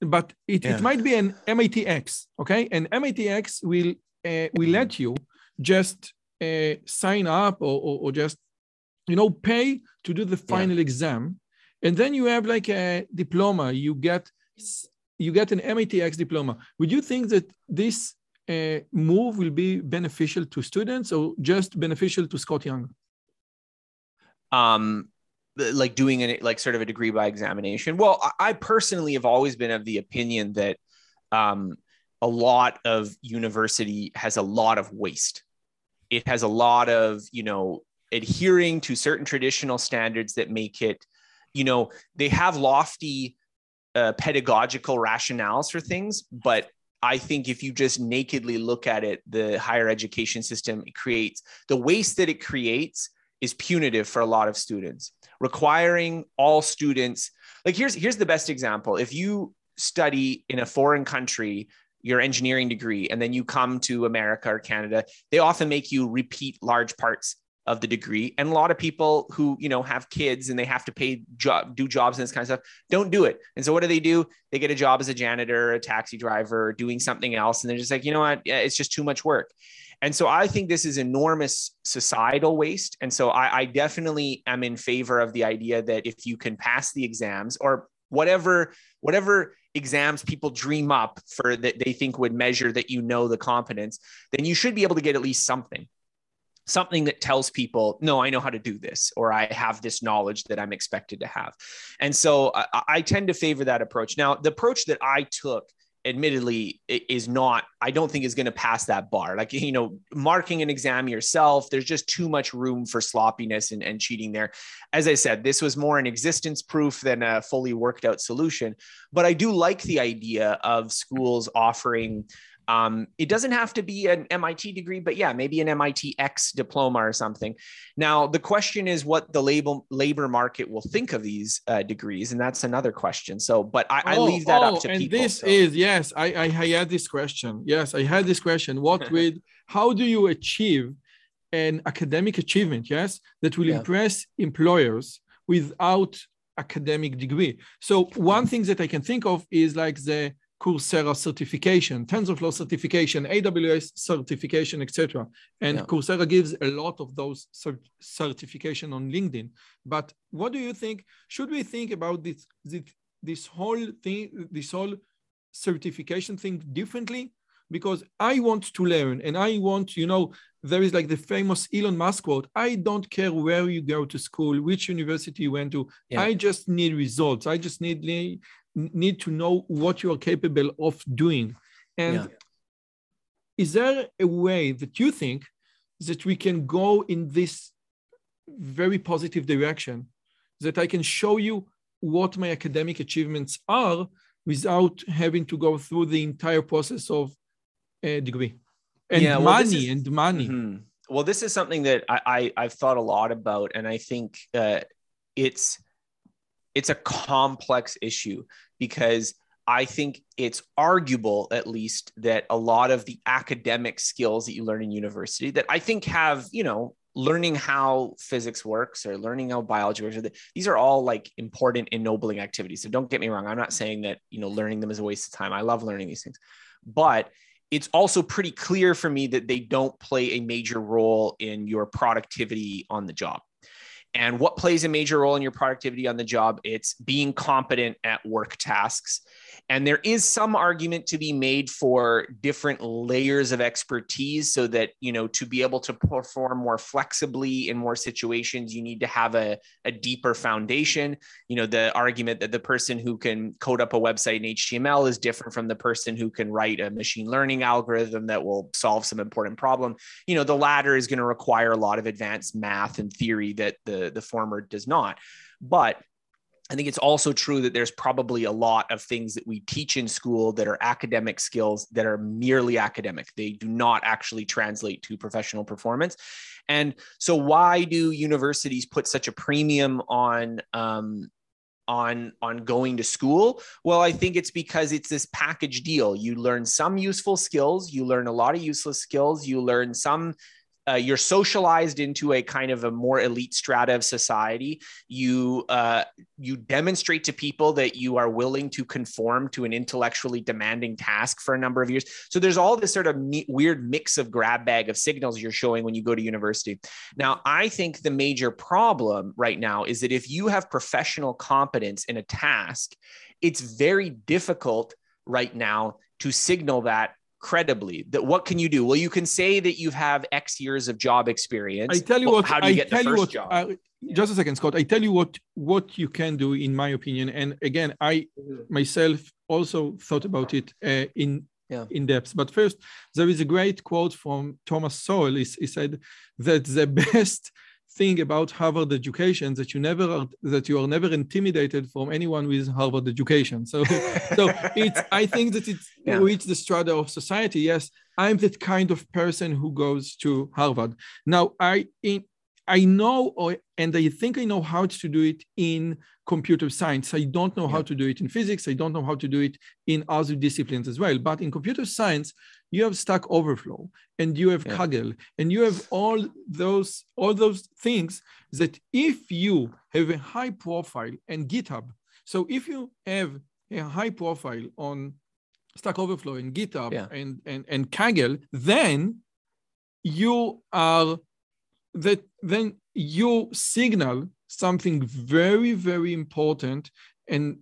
[SPEAKER 1] but it, yeah. it might be an MITx, okay? And MITx will uh, will let you just uh, sign up or, or, or, just you know pay to do the final yeah. exam. And then you have like a diploma. You get you get an MITx diploma. Would you think that this uh, move will be beneficial to students or just beneficial to Scott Young?
[SPEAKER 2] Um like doing it like sort of a degree by examination? Well i personally have always been of the opinion that um, a lot of university has a lot of waste it has a lot of you know adhering to certain traditional standards that make it you know they have lofty uh, pedagogical rationales for things but i think if you just nakedly look at it the higher education system it creates the waste that it creates is punitive for a lot of students requiring all students like here's here's the best example. If you study in a foreign country your engineering degree and then you come to America or Canada, they often make you repeat large parts of the degree. And a lot of people who, you know, have kids and they have to pay job, do jobs and this kind of stuff, don't do it. And so what do they do? They get a job as a janitor, a taxi driver, doing something else. And they're just like, you know what? It's just too much work. And so I think this is enormous societal waste. And so I, I definitely am in favor of the idea that if you can pass the exams or whatever, whatever exams people dream up for that they think would measure that you know the competence, then you should be able to get at least something. Something that tells people, no, I know how to do this, or I have this knowledge that I'm expected to have. And so I, I tend to favor that approach. Now, the approach that I took admittedly is not i don't think is going to pass that bar. Like you know marking an exam yourself there's just too much room for sloppiness and, and cheating there. As i said this was more an existence proof than a fully worked out solution but i do like the idea of schools offering um, it doesn't have to be an MIT degree, but yeah, maybe an MIT X diploma or something. Now, the question is what the label, labor market will think of these uh, degrees, and that's another question. So, but I, oh, I leave that oh, up to
[SPEAKER 1] and
[SPEAKER 2] people.
[SPEAKER 1] And this so. is yes, I, I had this question. Yes, I had this question. What with how do you achieve an academic achievement? Yes, that will yeah. impress employers without academic degree. So one thing that I can think of is like the Coursera certification, TensorFlow certification, AWS certification, etc. And yeah. Coursera gives a lot of those cert certification on LinkedIn. But what do you think? Should we think about this, this, this whole thing, this whole certification thing differently? Because I want to learn and I want, you know, there is like the famous Elon Musk quote I don't care where you go to school, which university you went to. Yeah. I just need results. I just need need to know what you are capable of doing. And yeah. is there a way that you think that we can go in this very positive direction, that I can show you what my academic achievements are without having to go through the entire process of a degree and yeah, well, money is, and money. Mm-hmm.
[SPEAKER 2] Well, this is something that I, I have thought a lot about, and I think uh, it's it's a complex issue because I think it's arguable, at least, that a lot of the academic skills that you learn in university that I think have, you know, learning how physics works or learning how biology works these are all like important ennobling activities. So don't get me wrong. I'm not saying that you know learning them is a waste of time. I love learning these things. But it's also pretty clear for me that they don't play a major role in your productivity on the job and what plays a major role in your productivity on the job? It's being competent at work tasks and there is some argument to be made for different layers of expertise so that, you know, to be able to perform more flexibly in more situations, you need to have a, a deeper foundation. You know, the argument that the person who can code up a website in HTML is different from the person who can write a machine learning algorithm that will solve some important problem. You know, the latter is going to require a lot of advanced math and theory that the, the former does not. But I think it's also true that there's probably a lot of things that we teach in school that are academic skills that are merely academic. They do not actually translate to professional performance. And so, why do universities put such a premium on um, on on going to school well i think it's because it's this package deal you learn some useful skills you learn a lot of useless skills you learn some uh, you're socialized into a kind of a more elite strata of society. You uh, you demonstrate to people that you are willing to conform to an intellectually demanding task for a number of years. So there's all this sort of me- weird mix of grab bag of signals you're showing when you go to university. Now, I think the major problem right now is that if you have professional competence in a task, it's very difficult right now to signal that credibly that what can you do? Well you can say that you have x years of job experience
[SPEAKER 1] i tell you what
[SPEAKER 2] how do you
[SPEAKER 1] I
[SPEAKER 2] get the first
[SPEAKER 1] what,
[SPEAKER 2] job?
[SPEAKER 1] uh, just a second scott. I tell you what what you can do in my opinion and again i myself also thought about it uh, in yeah. in depth. But first there is a great quote from thomas sowell. He, he said that the best thing about Harvard education that you never are, that you are never intimidated from anyone with Harvard education. So, so it's I think that it's yeah. reached the strata of society. Yes, I'm that kind of person who goes to Harvard. Now, I in, I know, or, and I think I know how to do it in computer science. I don't know yeah. how to do it in physics. I don't know how to do it in other disciplines as well. But in computer science, you have Stack Overflow and you have yeah. Kaggle and you have all those all those things that if you have a high profile and GitHub, so if you have a high profile on Stack Overflow and GitHub yeah. and, and, and Kaggle, then you are that then you signal something very, very important. And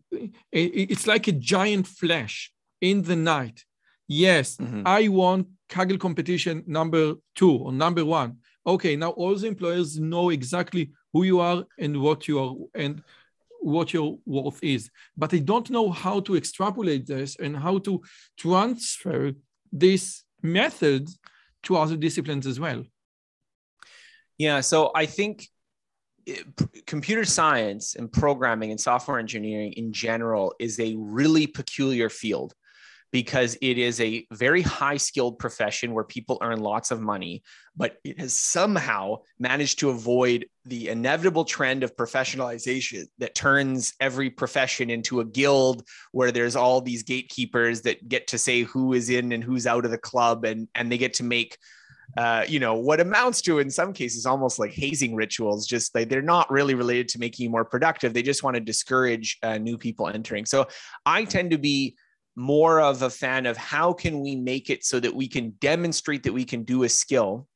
[SPEAKER 1] it's like a giant flash in the night Yes, mm-hmm. I want Kaggle competition number two or number one. Okay, now all the employers know exactly who you are and what you are and what your worth is. But I don't know how to extrapolate this and how to transfer this method to other disciplines as well.
[SPEAKER 2] Yeah, so I think computer science and programming and software engineering in general is a really peculiar field because it is a very high skilled profession where people earn lots of money, but it has somehow managed to avoid the inevitable trend of professionalization that turns every profession into a guild where there's all these gatekeepers that get to say who is in and who's out of the club and, and they get to make uh, you know what amounts to in some cases almost like hazing rituals just like they're not really related to making you more productive. They just want to discourage uh, new people entering. So i tend to be more of a fan of how can we make it so that we can demonstrate that we can do a skill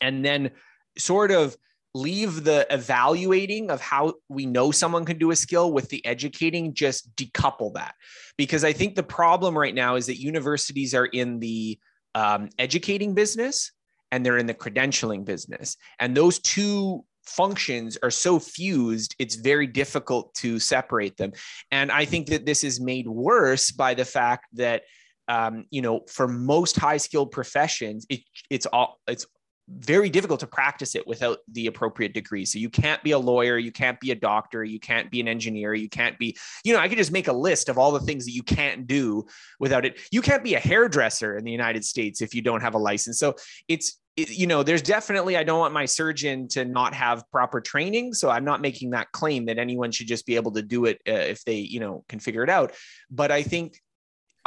[SPEAKER 2] and then sort of leave the evaluating of how we know someone can do a skill with the educating just decouple that. Because i think the problem right now is that universities are in the um, educating business and they're in the credentialing business. And those two functions are so fused, it's very difficult to separate them. And I think that this is made worse by the fact that, um, you know, for most high skilled professions, it, it's all, it's very difficult to practice it without the appropriate degree. So you can't be a lawyer, you can't be a doctor, you can't be an engineer, you can't be, you know, I could just make a list of all the things that you can't do without it. You can't be a hairdresser in the United States if you don't have a license. So it's you know, there's definitely, I don't want my surgeon to not have proper training. So I'm not making that claim that anyone should just be able to do it uh, if they, you know, can figure it out. But I think,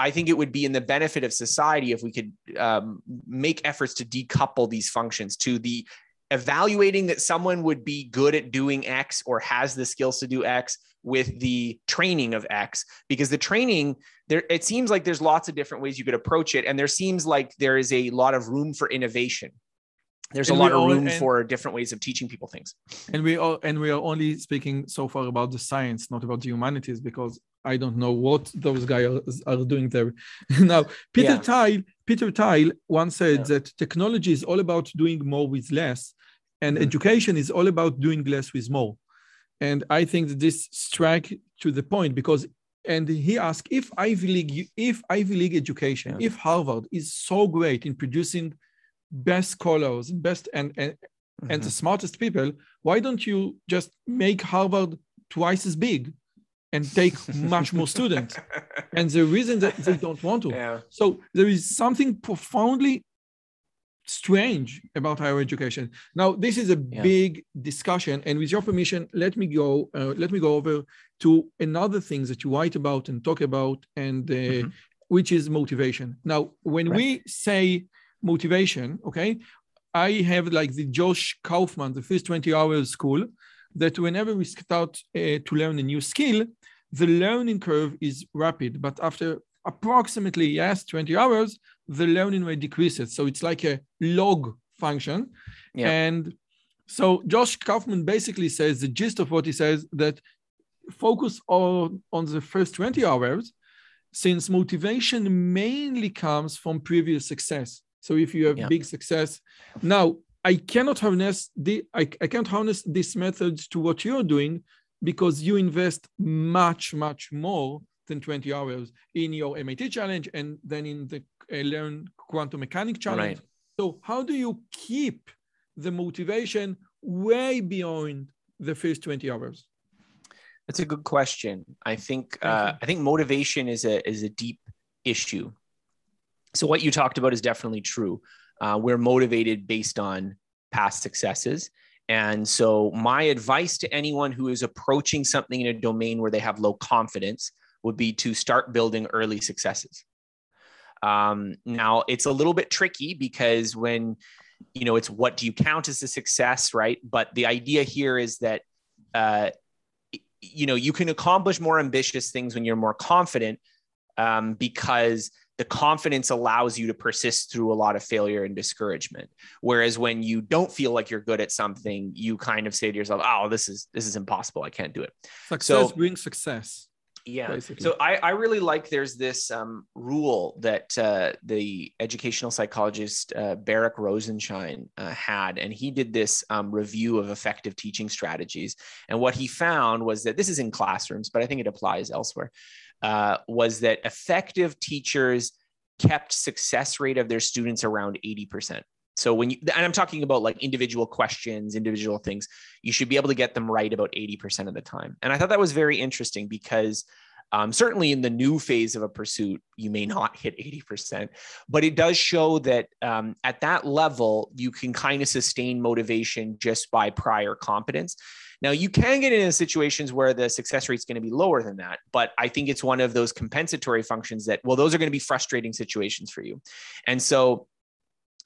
[SPEAKER 2] I think it would be in the benefit of society if we could um, make efforts to decouple these functions to the evaluating that someone would be good at doing X or has the skills to do X with the training of X because the training there it seems like there's lots of different ways you could approach it and there seems like there is a lot of room for innovation there's and a lot of room all, for different ways of teaching people things
[SPEAKER 1] and we are and we are only speaking so far about the science not about the humanities because i don't know what those guys are, doing there now peter yeah. Thiel peter Thiel once said yeah. that technology is all about doing more with less and mm-hmm. education is all about doing less with more and i think that this strike to the point because and he asked if ivy league if ivy league education yeah. if harvard is so great in producing best scholars best and and, mm-hmm. and the mm-hmm. smartest people why don't you just make harvard twice as big and take much more students and the reason that they don't want to yeah. so there is something profoundly strange about higher education. Now, this is a yeah. big discussion, and with your permission, let me go. Uh, let me go over to another thing that you write about and talk about, and uh, mm-hmm. which is motivation. Now, when right. we say motivation, okay, I have like the Josh Kaufman, the first 20 hours school, that whenever we start uh, to learn a new skill, the learning curve is rapid, but after approximately yes 20 hours the learning rate decreases. So it's like a log function. Yeah. and so josh kaufman basically says the gist of what he says that focus on on the first 20 hours since motivation mainly comes from previous success so if you have yeah. big success now i cannot harness the I, I can't harness this method to what you're doing because you invest much much more than 20 hours in your MIT challenge and then in the uh, Learn Quantum Mechanics challenge. Right. So how do you keep the motivation way beyond the first 20 hours?
[SPEAKER 2] That's a good question. I think uh, I think motivation is a is a deep issue. So what you talked about is definitely true. Uh, we're motivated based on past successes. And so, my advice to anyone who is approaching something in a domain where they have low confidence would be to start building early successes. Um, now, it's a little bit tricky because when you know it's what do you count as a success, right? But the idea here is that uh, you know you can accomplish more ambitious things when you're more confident um, because the confidence allows you to persist through a lot of failure and discouragement whereas when you don't feel like you're good at something you kind of say to yourself oh this is this is impossible i can't do it
[SPEAKER 1] success so, brings success
[SPEAKER 2] yeah. Basically. So I, I really like there's this um, rule that uh, the educational psychologist uh, Barak Rosenshine uh, had, and he did this um, review of effective teaching strategies. And what he found was that this is in classrooms, but I think it applies elsewhere. Uh, was that effective teachers kept success rate of their students around 80%. So when you and I'm talking about like individual questions, individual things, you should be able to get them right about 80% of the time. And I thought that was very interesting because um, certainly in the new phase of a pursuit, you may not hit 80%, but it does show that um, at that level, you can kind of sustain motivation just by prior competence. Now, you can get into situations where the success rate is going to be lower than that, but I think it's one of those compensatory functions that, well, those are going to be frustrating situations for you. And so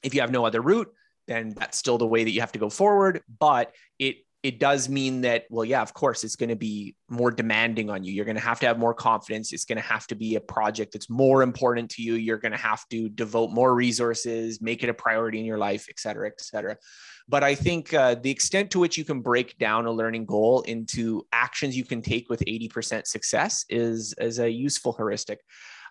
[SPEAKER 2] if you have no other route, then that's still the way that you have to go forward. But it it does mean that, well, yeah, of course, it's going to be more demanding on you. You're going to have to have more confidence. It's going to have to be a project that's more important to you. You're going to have to devote more resources, make it a priority in your life, et cetera, et cetera. But I think uh, the extent to which you can break down a learning goal into actions you can take with 80% success is, is a useful heuristic.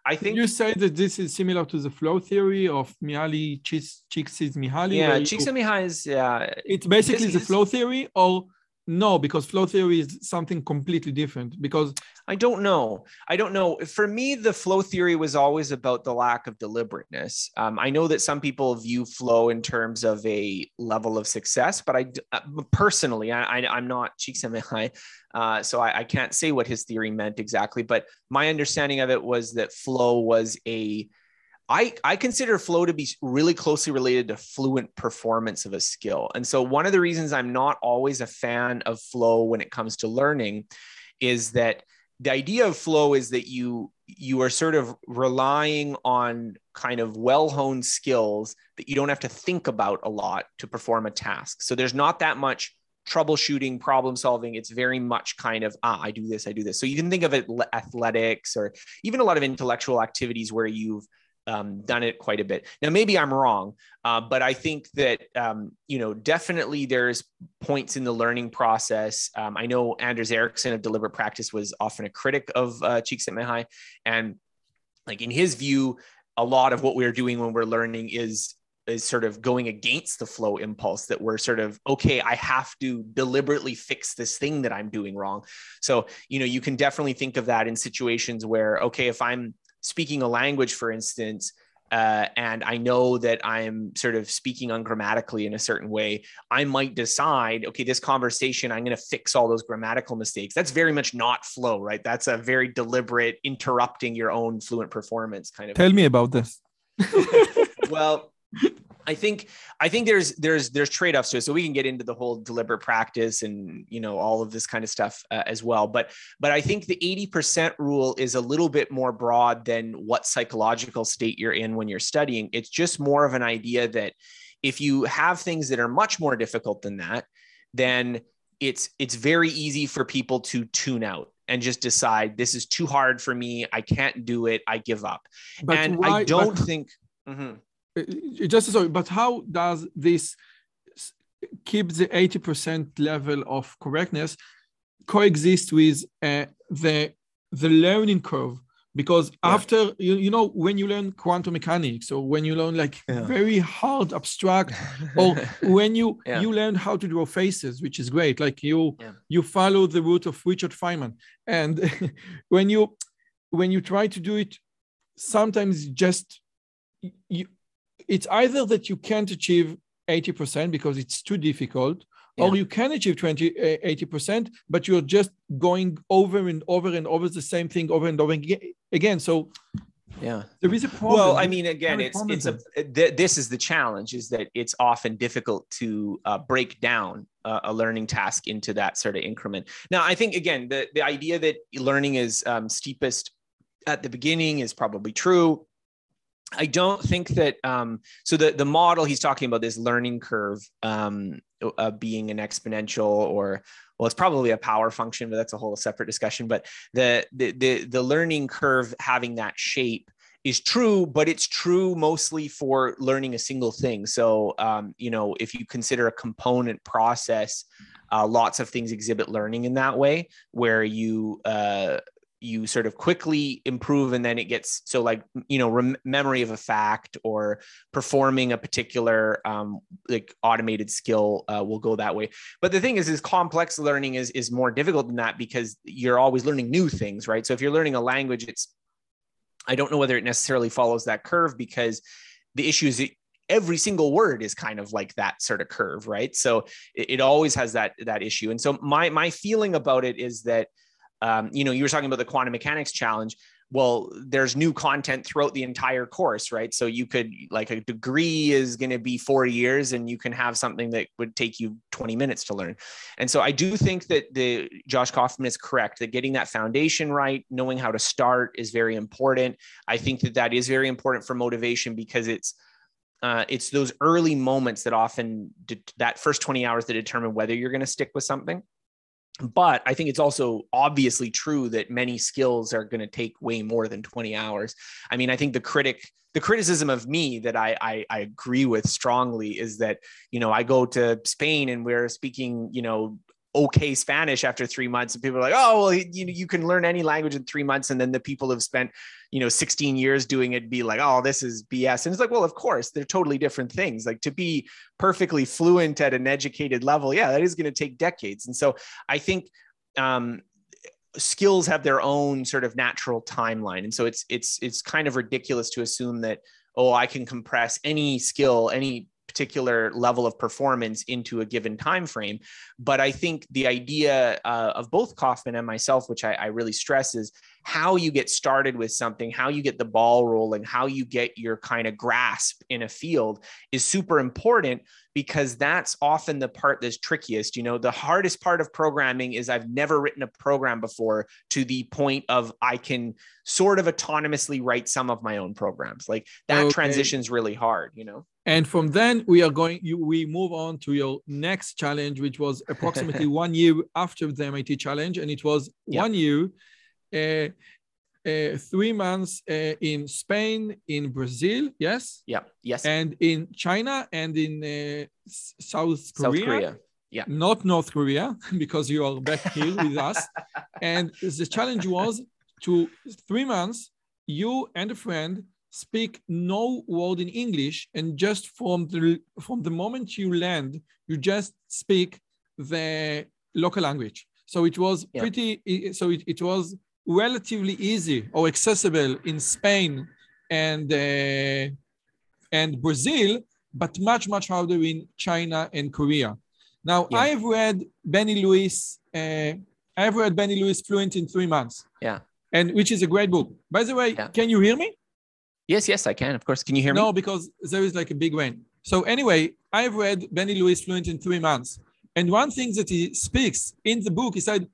[SPEAKER 2] I think
[SPEAKER 1] you say that this is similar to the flow theory of Mihaly Csikszentmihalyi.
[SPEAKER 2] Yeah, Csikszentmihalyi is yeah.
[SPEAKER 1] It's basically the flow theory, or no, because flow theory is something completely different. Because
[SPEAKER 2] I don't know. I don't know. For me, the flow theory was always about the lack of deliberateness. Um, I know that some people view flow in terms of a level of success, but I uh, personally, I, I, am not uh, so I, I can't say what his theory meant exactly. But my understanding of it was that flow was a I, I consider flow to be really closely related to fluent performance of a skill. And so, one of the reasons I'm not always a fan of flow when it comes to learning is that the idea of flow is that you you are sort of relying on kind of well-honed skills that you don't have to think about a lot to perform a task. So there's not that much troubleshooting, problem solving. It's very much kind of, ah, I do this, I do this. So you can think of it athletics or even a lot of intellectual activities where you've um, done it quite a bit. Now, maybe I'm wrong, uh, but I think that um, you know definitely there's points in the learning process. Um, I know Anders Ericsson of Deliberate Practice was often a critic of uh, Csikszentmihalyi, and like in his view, a lot of what we're doing when we're learning is is sort of going against the flow impulse that we're sort of okay i have to deliberately fix this thing that i'm doing wrong so you know you can definitely think of that in situations where okay if i'm speaking a language, for instance, uh, and I know that I'm sort of speaking ungrammatically in a certain way, I might decide, okay, this conversation, I'm going to fix all those grammatical mistakes. That's very much not flow, right? That's a very deliberate interrupting your own fluent performance kind of.
[SPEAKER 1] Tell me about this.
[SPEAKER 2] well, I think I think there's there's there's trade-offs to it. So we can get into the whole deliberate practice and you know all of this kind of stuff uh, as well. But but I think the 80% rule is a little bit more broad than what psychological state you're in when you're studying. It's just more of an idea that if you have things that are much more difficult than that, then it's it's very easy for people to tune out and just decide this is too hard for me. I can't do it. I give up. But and why, I don't but- think. Mm-hmm
[SPEAKER 1] just sorry, but how does this keep the 80% level of correctness coexist with uh, the the learning curve because yeah. after you, you know when you learn quantum mechanics or when you learn like yeah. very hard abstract or when you yeah. you learn how to draw faces which is great like you you follow the route of richard feynman and when you when you try to do it sometimes just you it's either that you can't achieve 80% because it's too difficult, yeah. or you can achieve 20, 80%, but you're just going over and over and over the same thing over and over again. So
[SPEAKER 2] yeah.
[SPEAKER 1] there is a problem.
[SPEAKER 2] Well i mean again it's it's a th- this is the challenge is that it's often difficult to uh, break down uh, a learning task into that sort of increment. Now i think again the, the idea that learning is um, steepest at the beginning is probably true I don't think that um, so the the model he's talking about this learning curve um, uh, being an exponential or well it's probably a power function but that's a whole separate discussion. But the the the, the learning curve having that shape is true but it's true mostly for learning a single thing. So um, you know if you consider a component process uh, lots of things exhibit learning in that way where you uh, you sort of quickly improve and then it gets so like you know rem- memory of a fact or performing a particular um, like automated skill uh, will go that way. But the thing is is complex learning is is more difficult than that because you're always learning new things right? So if you're learning a language it's i don't know whether it necessarily follows that curve because the issue is every single word is kind of like that sort of curve right? So it, it always has that that issue. And so my my feeling about it is that um, you know, you were talking about the quantum mechanics challenge. Well, there's new content throughout the entire course, right? So you could like a degree is going to be four years, and you can have something that would take you 20 minutes to learn. And so I do think that the Josh Kaufman is correct that getting that foundation right, knowing how to start is very important. I think that that is very important for motivation because it's uh, it's those early moments that often de- that first 20 hours that determine whether you're going to stick with something but I think it's also obviously true that many skills are going to take way more than 20 hours. I mean, I think the critic, the criticism of me that I, I, I agree with strongly is that, you know, I go to Spain and we're speaking, you know, okay Spanish after three months, and people are like, oh, well, you know, you can learn any language in three months, and then the people have spent, you know, 16 years doing it, be like, oh, this is BS, and it's like, well, of course, they're totally different things. Like to be perfectly fluent at an educated level, yeah, that is going to take decades, and so I think. Um, skills have their own sort of natural timeline and so it's it's it's kind of ridiculous to assume that oh i can compress any skill any particular level of performance into a given time frame. But I think the idea uh, of both Kaufman and myself, which I, I really stress, is how you get started with something, how you get the ball rolling, how you get your kind of grasp in a field is super important because that's often the part that's trickiest. You know, the hardest part of programming is I've never written a program before to the point of I can sort of autonomously write some of my own programs. Like that okay. transition is really hard, you know.
[SPEAKER 1] And from then we are going, you, we move on to your next challenge, which was approximately one year after the MIT challenge. And it was yep. one year uh, uh, three months uh, in Spain, in Brazil, yes?
[SPEAKER 2] Yeah, yes.
[SPEAKER 1] And in China and in uh, South Korea.
[SPEAKER 2] South Korea. Yeah.
[SPEAKER 1] Not North Korea, because you are back here with us. And the challenge was to three months, you and a friend speak no word in English, and just from the from the moment you land, you just speak the local language. So it was yeah. pretty. So it, it was relatively easy or accessible in Spain and uh, and Brazil, but much much harder in China and Korea. Now yeah. I've read Benny Lewis. Uh, I've read Benny Lewis Fluent in three months.
[SPEAKER 2] Yeah,
[SPEAKER 1] and which is a great book. By the way, yeah. can you hear me?
[SPEAKER 2] Yes, yes, I can. Of course. Can you hear me?
[SPEAKER 1] No, because there is like a big rain. So anyway, I've read Benny Lewis Fluent in three months. And one thing that he speaks in the book, he said,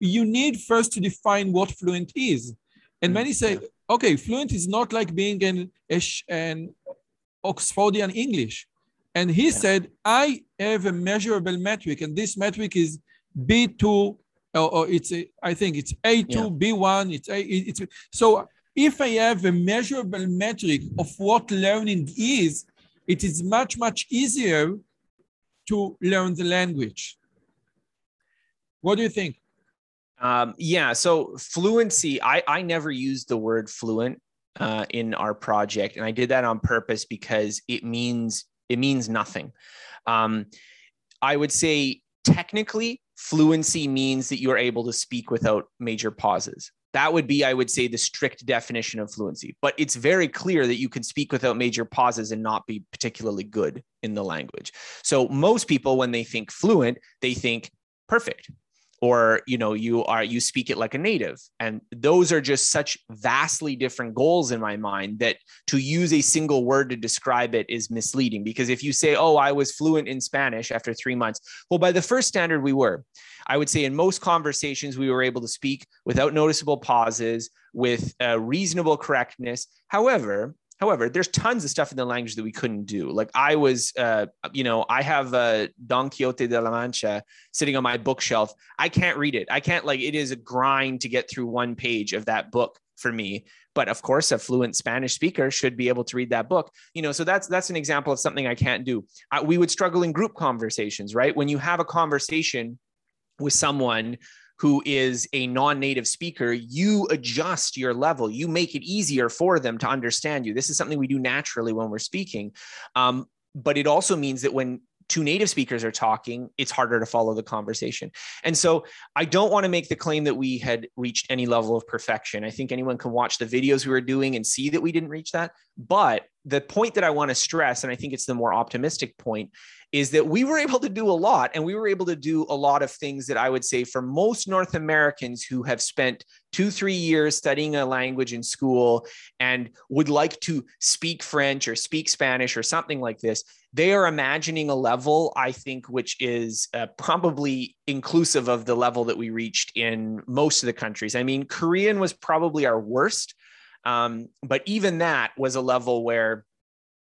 [SPEAKER 1] you need first to define what fluent is. And many mm, say, okay, fluent is not like being an, an Oxfordian English. And he yeah. said, I have a measurable metric, and this metric is B2, or, or it's, a, I think it's A2, yeah. B1, it's A, it's, so if I have a measurable metric of what learning is, it is much, much easier to learn the language. What do you think?
[SPEAKER 2] Um, yeah. So fluency, I, I never used the word fluent uh, in our project, and I did that on purpose because it means it means nothing. Um, I would say technically, fluency means that you are able to speak without major pauses. That would be, I would say, the strict definition of fluency. But it's very clear that you can speak without major pauses and not be particularly good in the language. So most people, when they think fluent, they think perfect or you know you are you speak it like a native. And those are just such vastly different goals in my mind that to use a single word to describe it is misleading. Because if you say oh i was fluent in spanish after 3 months well by the first standard we were. I would say in most conversations we were able to speak without noticeable pauses with uh, reasonable correctness. However However, there's tons of stuff in the language that we couldn't do. Like I was, uh, you know, I have uh, Don Quixote de la Mancha sitting on my bookshelf. I can't read it. I can't like it is a grind to get through one page of that book for me. But of course, a fluent Spanish speaker should be able to read that book. You know, so that's that's an example of something I can't do. I, we would struggle in group conversations, right? When you have a conversation with someone who is a non-native speaker you adjust your level. You make it easier for them to understand you. This is something we do naturally when we're speaking. Um, but it also means that when two native speakers are talking, it's harder to follow the conversation. And so I don't want to make the claim that we had reached any level of perfection. I think anyone can watch the videos we were doing and see that we didn't reach that. But the point that I want to stress, and I think it's the more optimistic point, is that we were able to do a lot and we were able to do a lot of things that I would say for most North Americans who have spent two, three years studying a language in school and would like to speak French or speak Spanish or something like this, they are imagining a level, I think, which is uh, probably inclusive of the level that we reached in most of the countries. I mean, Korean was probably our worst. Um, but even that was a level where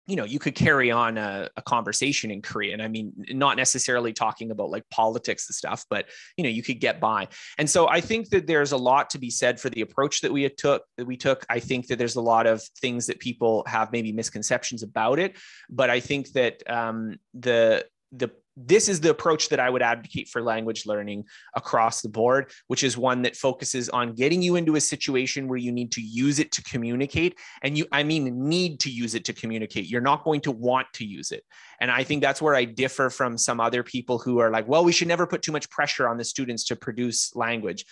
[SPEAKER 2] you know you could carry on a, a, conversation in korean. I mean not necessarily talking about like politics and stuff but you know you could get by. And so i think that there's a lot to be said for the approach that we took that we took. I think that there's a lot of things that people have maybe misconceptions about it but i think that um, the the this is the approach that I would advocate for language learning across the board, which is one that focuses on getting you into a situation where you need to use it to communicate. And you, I mean, need to use it to communicate. You're not going to want to use it. And I think that's where I differ from some other people who are like, well, we should never put too much pressure on the students to produce language.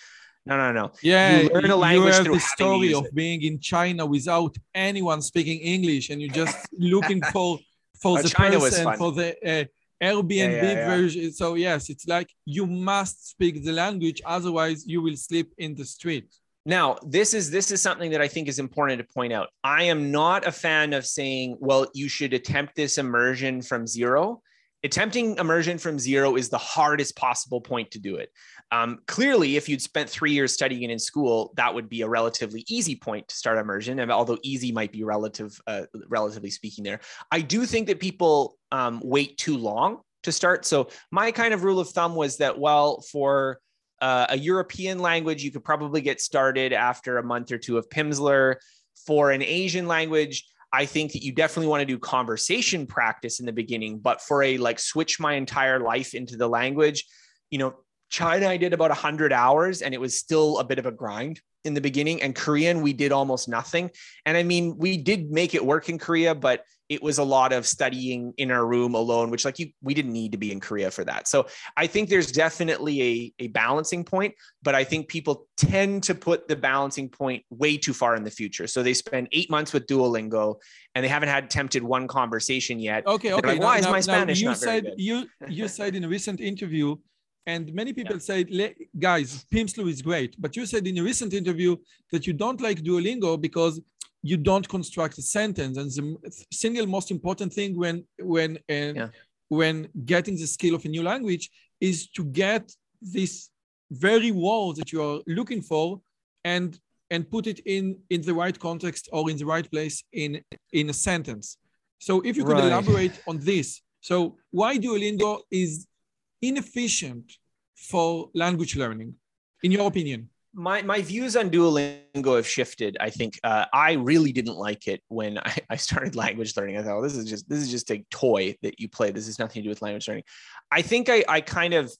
[SPEAKER 2] No, no, no.
[SPEAKER 1] Yeah, you learn a language you have the story of it. being in China without anyone speaking English, and you're just looking for for
[SPEAKER 2] Oh,
[SPEAKER 1] the
[SPEAKER 2] China
[SPEAKER 1] person for the uh, Airbnb
[SPEAKER 2] Yeah, yeah,
[SPEAKER 1] version. So yes, it's like you must speak the language, otherwise you will sleep in the street.
[SPEAKER 2] Now, this is this is something that I think is important to point out. I am not a fan of saying, well, you should attempt this immersion from zero. Attempting immersion from zero is the hardest possible point to do it. Um, clearly, if you'd spent three years studying it in school, that would be a relatively easy point to start immersion. And although easy might be relative, uh, relatively speaking, there, I do think that people um, wait too long to start. So my kind of rule of thumb was that, well, for uh, a European language, you could probably get started after a month or two of Pimsleur. For an Asian language, I think that you definitely want to do conversation practice in the beginning, but for a like switch my entire life into the language, you know, China, I did about 100 hours and it was still a bit of a grind in the beginning. And Korean, we did almost nothing. And I mean, we did make it work in Korea, but it was a lot of studying in our room alone, which like you, we didn't need to be in Korea for that. So I think there's definitely a, a balancing point, but I think people tend to put the balancing point way too far in the future. So they spend eight months with Duolingo and they haven't had attempted one conversation yet.
[SPEAKER 1] Okay,
[SPEAKER 2] They're
[SPEAKER 1] okay.
[SPEAKER 2] like, Why is my
[SPEAKER 1] now
[SPEAKER 2] Spanish
[SPEAKER 1] you
[SPEAKER 2] not very
[SPEAKER 1] said
[SPEAKER 2] good?"
[SPEAKER 1] you you said in a recent interview, and many people said, "Le- guys, Pimsleur is great, but you said in a recent interview that you don't like Duolingo because you don't construct a sentence, and the single most important thing when when uh,
[SPEAKER 2] Yeah.
[SPEAKER 1] when getting the skill of a new language is to get this very word that you are looking for and and put it in in the right context or in the right place in in a sentence. So if you could
[SPEAKER 2] Right.
[SPEAKER 1] elaborate on this. So why duolingo is inefficient for language learning in your opinion
[SPEAKER 2] my my views on Duolingo have shifted. I think uh, I really didn't like it when I, I started language learning. I thought, well, this is just this is just a toy that you play. This has nothing to do with language learning. I think I I kind of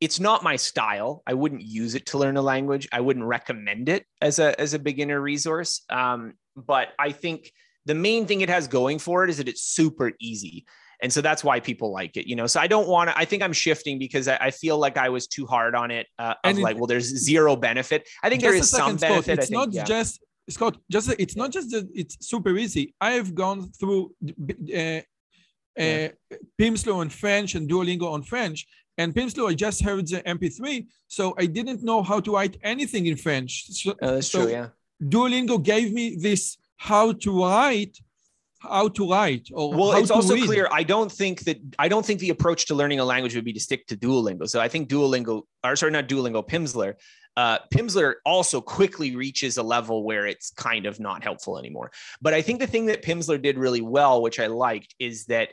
[SPEAKER 2] it's not my style. I wouldn't use it to learn a language. I wouldn't recommend it as a as a beginner resource. Um, but I think the main thing it has going for it is that it's super easy. And so that's why people like it, you know. So I don't want to. I think I'm shifting because I, I feel like I was too hard on it. Uh, of
[SPEAKER 1] it-
[SPEAKER 2] like, well, there's zero benefit. I think there is some
[SPEAKER 1] second, Scott.
[SPEAKER 2] benefit.
[SPEAKER 1] It's
[SPEAKER 2] I think,
[SPEAKER 1] not
[SPEAKER 2] yeah.
[SPEAKER 1] just Scott. Just it's not just that it's super easy. I have gone through uh, uh,
[SPEAKER 2] Yeah.
[SPEAKER 1] Pimsleur on French and Duolingo on French. And Pimsleur, I just heard the MP3, so I didn't know how to write anything in French. So,
[SPEAKER 2] Oh, that's
[SPEAKER 1] so
[SPEAKER 2] true. Yeah.
[SPEAKER 1] Duolingo gave me this how to write, how to write, or
[SPEAKER 2] Well, it's also
[SPEAKER 1] read.
[SPEAKER 2] clear. I don't think that I don't think the approach to learning a language would be to stick to Duolingo. So I think Duolingo, or sorry, not Duolingo, Pimsleur. Uh, Pimsleur also quickly reaches a level where it's kind of not helpful anymore. But I think the thing that Pimsleur did really well, which I liked, is that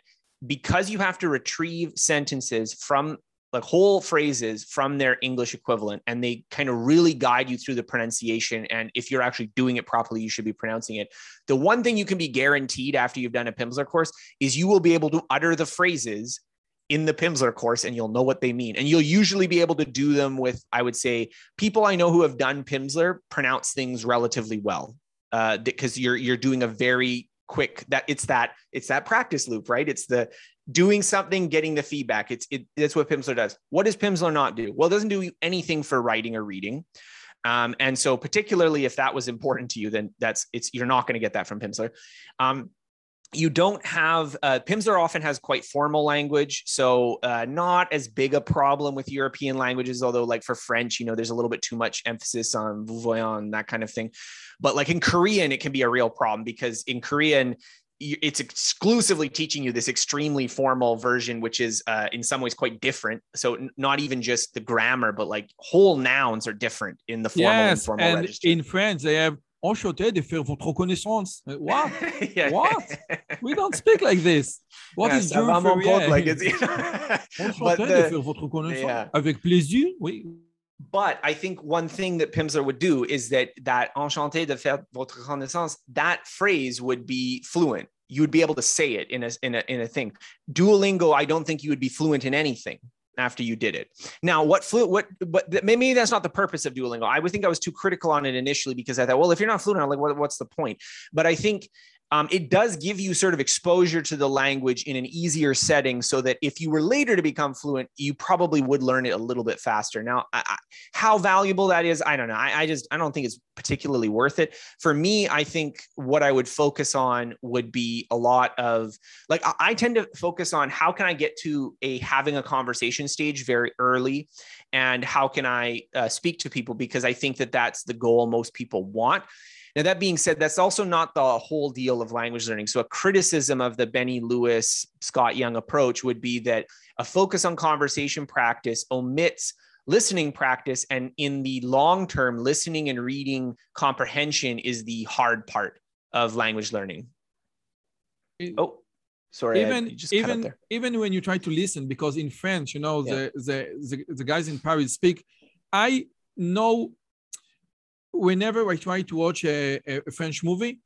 [SPEAKER 2] because you have to retrieve sentences from like whole phrases from their English equivalent, and they kind of really guide you through the pronunciation. And if you're actually doing it properly, you should be pronouncing it. The one thing you can be guaranteed after you've done a Pimsleur course is you will be able to utter the phrases in the Pimsleur course and you'll know what they mean. And you'll usually be able to do them with, I would say, people I know who have done Pimsleur pronounce things relatively well. Uh, because you're you're doing a very quick that it's that it's that practice loop, right? It's the doing something, getting the feedback. It's it, that's what Pimsleur does. What does Pimsleur not do? Well, it doesn't do anything for writing or reading. Um, and so particularly if that was important to you, then that's it's you're not going to get that from Pimsleur. Um, you don't have uh, Pimsleur often has quite formal language, so uh, not as big a problem with European languages. Although, like for French, you know, there's a little bit too much emphasis on vous voyez that kind of thing. But like in Korean, it can be a real problem because in Korean, it's exclusively teaching you this extremely formal version, which is uh, in some ways quite different. So n- not even just the grammar, but like whole nouns are different in the formal and
[SPEAKER 1] Yes,
[SPEAKER 2] informal
[SPEAKER 1] and
[SPEAKER 2] register.
[SPEAKER 1] in French they have enchanté de faire votre connaissance. Uh, What?
[SPEAKER 2] Yeah.
[SPEAKER 1] What? We don't speak like this. What
[SPEAKER 2] Yeah,
[SPEAKER 1] is
[SPEAKER 2] ça va,
[SPEAKER 1] Jure
[SPEAKER 2] mon pote,
[SPEAKER 1] Ferrier?
[SPEAKER 2] like it's, but
[SPEAKER 1] Enchanté de faire votre connaissance.
[SPEAKER 2] yeah.
[SPEAKER 1] Avec plaisir, oui.
[SPEAKER 2] But I think one thing that Pimsleur would do is that that enchanté de faire votre connaissance, that phrase would be fluent. You would be able to say it in a in a in a thing. Duolingo, I don't think you would be fluent in anything after you did it. Now, what flu what but maybe that's not the purpose of Duolingo. I would think I was too critical on it initially because I thought, well, if you're not fluent, I'm like, what, what's the point? But I think um, it does give you sort of exposure to the language in an easier setting so that if you were later to become fluent, you probably would learn it a little bit faster. Now, I, I, how valuable that is, I don't know. I, I just, I don't think it's particularly worth it. For me, I think what I would focus on would be a lot of like, I tend to focus on how can I get to a having a conversation stage very early and how can I uh, speak to people because I think that that's the goal most people want. Now, that being said, that's also not the whole deal of language learning. So, a criticism of the Benny Lewis, Scott Young approach would be that a focus on conversation practice omits listening practice. And in the long term, listening and reading comprehension is the hard part of language learning. oh, sorry.
[SPEAKER 1] Even, even, even when you try to listen, because in French, you know, yeah. the, the, the, the guys in Paris speak, I know whenever I try to watch a, a French movie,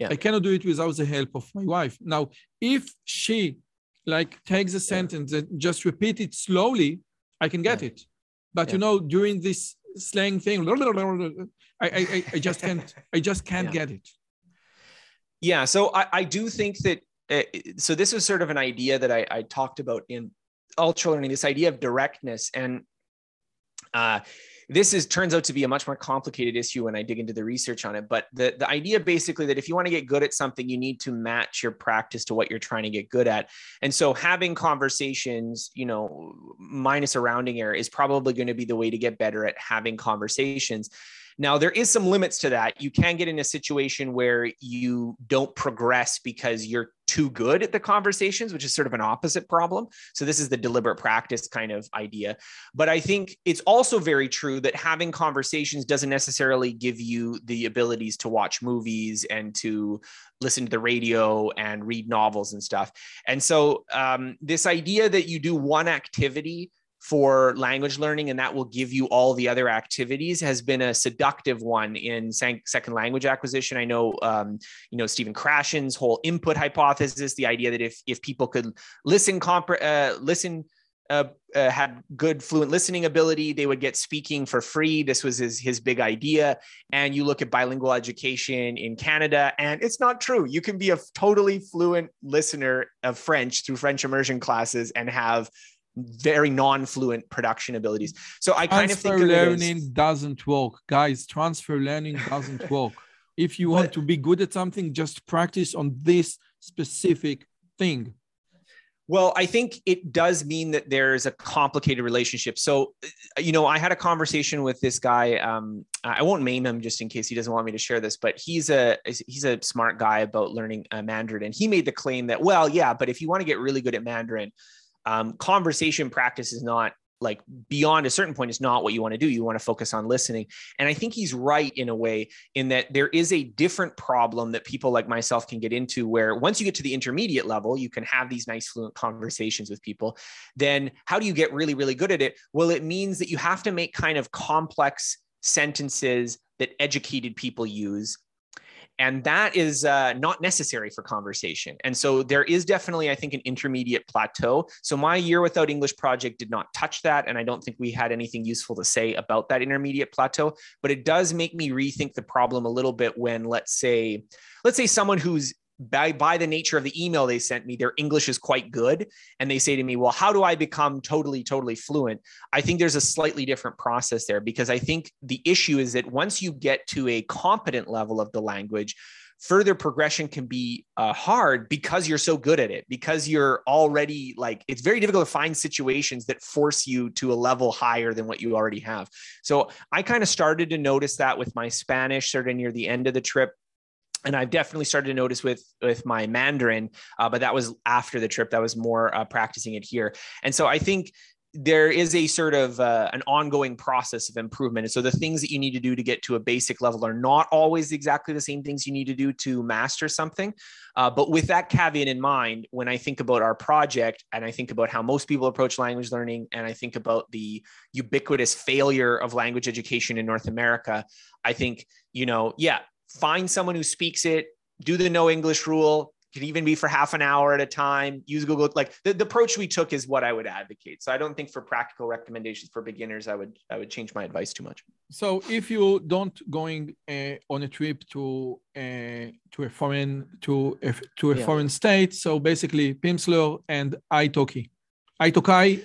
[SPEAKER 1] yeah. I cannot do it without the help of my wife. Now, if she like takes a sentence and just repeat it slowly, I can get yeah. it. But you know, during this slang thing, I, I, I just can't, I just can't get it.
[SPEAKER 2] Yeah. So I, I do think that, uh, so this was sort of an idea that I, I talked about in ultra learning, this idea of directness and, uh, this is turns out to be a much more complicated issue when I dig into the research on it. But the, the idea basically that if you want to get good at something, you need to match your practice to what you're trying to get good at. And so having conversations, you know, minus a rounding error is probably going to be the way to get better at having conversations. Now, there is some limits to that. You can get in a situation where you don't progress because you're too good at the conversations, which is sort of an opposite problem. So, this is the deliberate practice kind of idea. But I think it's also very true that having conversations doesn't necessarily give you the abilities to watch movies and to listen to the radio and read novels and stuff. And so, um, this idea that you do one activity for language learning and that will give you all the other activities has been a seductive one in second language acquisition. I know um, you know stephen krashen's whole input hypothesis the idea that if if people could listen compre- uh, listen uh, uh, had good fluent listening ability they would get speaking for free. This was his his big idea. And you look at bilingual education in canada and it's not true. You can be a totally fluent listener of french through french immersion classes and have very non-fluent production abilities. So I kind
[SPEAKER 1] transfer
[SPEAKER 2] of think
[SPEAKER 1] learning as, doesn't work, guys. Transfer learning doesn't work. If you want to be good at something, just practice on this specific thing.
[SPEAKER 2] Well, I think it does mean that there's a complicated relationship. So, uh, you know, I had a conversation with this guy. Um, I won't name him just in case he doesn't want me to share this, but he's a he's a smart guy about learning uh, Mandarin, and he made the claim that, well, yeah, but if you want to get really good at Mandarin, um, conversation practice is not like beyond a certain point is not what you want to do. You want to focus on listening. And i think he's right in a way in that there is a different problem that people like myself can get into where once you get to the intermediate level you can have these nice fluent conversations with people. Then how do you get really really good at it? Well it means that you have to make kind of complex sentences that educated people use and that is uh, not necessary for conversation. And so there is definitely i think an intermediate plateau. So my year without english project did not touch that and i don't think we had anything useful to say about that intermediate plateau. But it does make me rethink the problem a little bit when let's say let's say someone who's by, by the nature of the email they sent me, their English is quite good. And they say to me, Well, how do I become totally, totally fluent? I think there's a slightly different process there because I think the issue is that once you get to a competent level of the language, further progression can be uh, hard because you're so good at it because you're already like it's very difficult to find situations that force you to a level higher than what you already have so i kind of started to notice that with my spanish sort of near the end of the trip and I've definitely started to notice with with my Mandarin, uh, but that was after the trip. That was more uh, practicing it here, and so I think there is a sort of uh, an ongoing process of improvement. And so the things that you need to do to get to a basic level are not always exactly the same things you need to do to master something. Uh, but with that caveat in mind, when I think about our project and I think about how most people approach language learning, and I think about the ubiquitous failure of language education in North America, I think, you know, yeah, find someone who speaks it, do the no English rule, can even be for half an hour at a time. Use Google. Like the, the approach we took is what I would advocate. So I don't think for practical recommendations for beginners, I would I would change my advice too much.
[SPEAKER 1] So if you don't going uh, on a trip to uh, to a foreign to a, to a yeah. foreign state, so basically Pimsleur and italki, italki